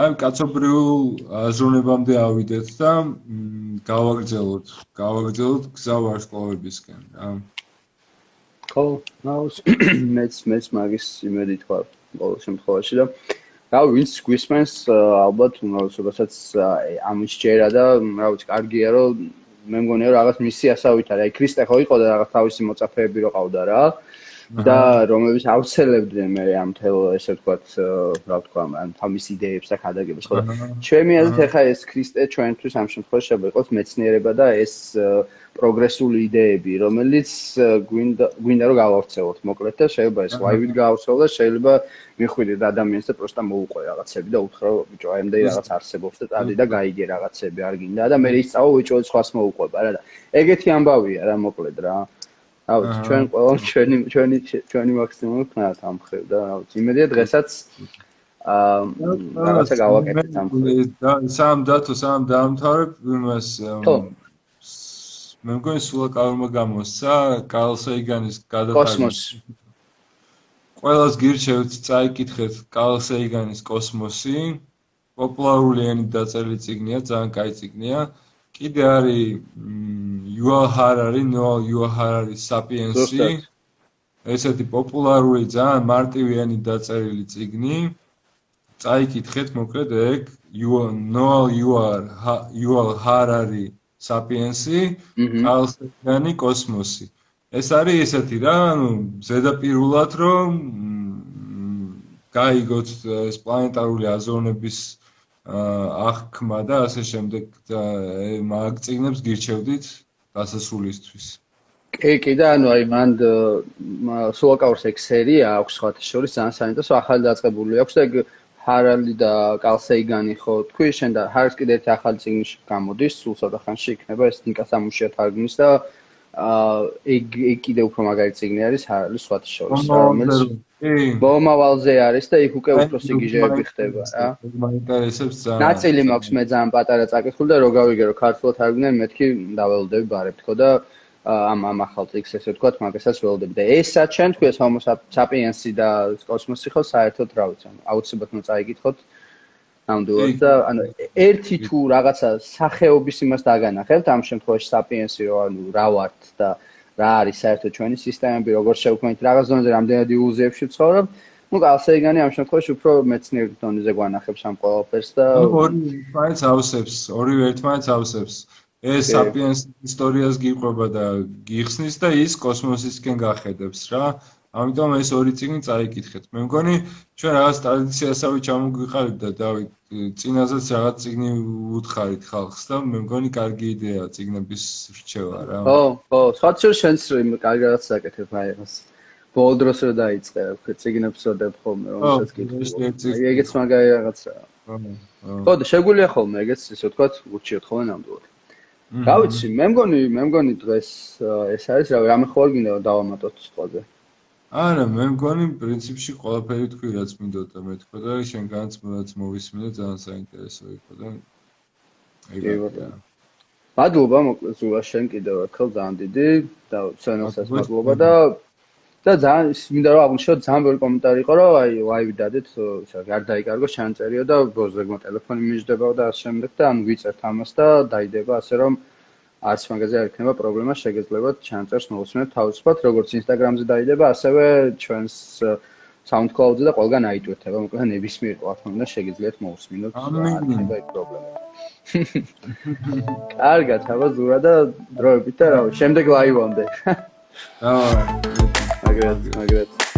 აი კაცობრიულ აზროვნებამდე ავიდეთ და გავაგრძელოთ გავაგრძელოთ გზა ვარსკვლავებისკენ. რა ხო ნაუს (coughs) მეც მეც მაგის იმედი თქვა ყოველ შემთხვევაში და რა ვინც გვისმენს ალბათ უმრავლესობასაც ამის ჯერა და რა ვიცი კარგია რომ მე მგონია რაღაც მისიასავით არის. აი ქრისტე ხო იყო და რაღაც თავისი მოწაფეები რო ყავდა რა. და რომლებიც აუცელებდნენ მე ამ თელ ესე ვთქვათ რა ვთქვა ამ თავის იდეებს და ხადაგებს ხო ჩემი აზრით ახლა ეს ქრისტე ჩვენთვის ამ შემთხვევაში შეიძლება იყოს მეცნიერება და ეს პროგრესული იდეები რომელიც გვინდა გვინდა რომ გავავრცელოთ. მოკლედ და შეიძლება ეს ლაივით გავავრცელოთ და შეიძლება მიხვიდე და ადამიანს და პროსტა მოუყვე რაღაცები და უთხრა ბიჭო აი ამდენი რაღაც არსებობს და წადი და გაიგე რაღაცები არ გინდა და მე ისწავლო ბიჭო სხვას მოუყვება რა და ეგეთი ამბავია რა მოკლედ რა. რა ვიცი ჩვენ ყველა ჩვენი ჩვენი ჩვენი მაქსიმუმი ვქნათ ამ ხელ და რა ვიცი იმედია დღესაც აა რაღაცა გავაკეთეთ ამ ხელ და სამ დათო სამ დაამთავრებ იმას მე მგონი სულ აკავმა გამოსცა კალსეიგანის გადათარგმნა კოსმოსი ყველას გირჩევთ წაიკითხეთ კალსეიგანის კოსმოსი პოპულარული ენით დაწერილი წიგნია ძალიან კაი წიგნია კიდე არის იუალ ჰარარი, ნოალ იუალ ჰარარი საპიენსი. ესეთი პოპულარული ძალიან მარტივიანი დაწერილი წიგნი. წაიკითხეთ მოკლედ ეგ იუალ ნოალ იუალ ჰარარი საპიენსი, ალსტიანი კოსმოსი. ეს არის ესეთი რა, ანუ ზედაპირულად რომ გაიგოთ ეს პლანეტარული აზროვნების აღქმა და ასე შემდეგ და მაგწიგნებს გირჩევდით დასასრულისთვის. კი, კი და ანუ აი მან სულაკაურს ეგ სერია აქვს სხვათა შორის ძალიან საინტერესო ახალი დაწყებული აქვს და ეგ ჰარალი და კალსეიგანი ხო თქვი შენ და ჰარს კიდე ერთი ახალი წიგნი გამოდის სულ ცოტა ხანში იქნება ეს ნიკას ამუშია თარგმნის და აა ეგ ეგ კიდე უფრო მაგარი წიგნი არის ჰარალი სხვათა შორის რომელიც მომავალზე არის და იქ უკვე უფრო სიგიჟეები ხდება რა. მაინტერესებს ძალიან. ნაწილი მაქვს მე ძალიან პატარა წაკითხული და რო გავიგე რომ ქართულად არგნენ მეთქი დაველოდები ბარებ თქო და ამ ამ ახალ ტექსტს ესე ვთქვათ მაგასაც ველოდები და ესაც ჩვენ თქვი ეს homo sapiens და კოსმოსი ხო საერთოდ რა ვიცი ანუ აუცილებლად უნდა წაიგითხოთ ნამდვილად და ანუ ერთი თუ რაღაცა სახეობის იმას დაგანახებთ ამ შემთხვევაში sapiens-ი რო ანუ რა ვართ და რა არის საერთოდ ჩვენი სისტემები, როგორ შევქმნით რაღაც ზონაზე რამდენად იუზებში ცხოვრობ. ну, კალსეიგანი ამ შემთხვევაში უფრო მეცნიერ დონეზე გვანახებს ამ ყველაფერს და ორი ერთმანეთს ავსებს, ორივე ერთმანეთს ავსებს. ეს საპიენს ისტორიას გიყვება და გიხსნის და ის კოსმოსისკენ გახედებს რა. ამიტომ ეს ორი წიგნი წაიკითხეთ. მე მგონი ჩვენ რაღაც ტრადიციასავე ჩამოგვიყალიბ და დავით წინაზეც რაღაც წიგნი უთხარით ხალხს და მე მგონი კარგი იდეაა წიგნების რჩევა რა. ხო, ხო, სხვათა შენს იმ კარგი რაღაც საკეთებ აი ეს. ბოლო დროს რა დაიწყე, წიგნებს როდებ ხოლმე, რომელსაც კითხე. ეგეც მაგარი რაღაცაა. ხო, ხო. ხო, შეგვიძლია ხოლმე ეგეც ისე ვთქვათ, უჩიოთ ხოლმე ნამდვილად. რა ვიცი, მე მგონი, მე მგონი დღეს ეს არის რა, რამე ხო არ გინდა დავამატოთ სწორზე. არა, მე მგონი პრინციპში ყველაფერი თქვი რაც მინდოდა მე თქვა და შენგანაც რაც მოვისმინე ძალიან საინტერესო იყო და ეგა. მადლობა მოკლედ ზულა შენ კიდევ ერთხელ ძალიან დიდი და სენოსაც მადლობა და და ძალიან მინდა რომ აღვნიშნოთ ძალიან ბევრი კომენტარი იყო რომ აი ლაივი დადეთ ისა არ დაიკარგოს ჩანაწერიო და ბოზეგმა ტელეფონი მიჯდება და ამ შემდეგ და ამ ვიწერთ ამას და დაიდება ასე რომ არც მაგაზე არ იქნება პრობლემა შეგეძლება ჩანწერს მოусმინოთ თავისუფლად როგორც Instagram-ზე დაიდება ასევე ჩვენს э, SoundCloud-ზე და ყველგან აიტვირთება მოკლედ ნებისმიერ პლატფორმიდან შეგიძლიათ მოусმინოთ არ იქნება იქ პრობლემა. (laughs) კარგად აბა ზურა და დროებით და რა შემდეგ ლაივამდე. აა Margaret. Margaret.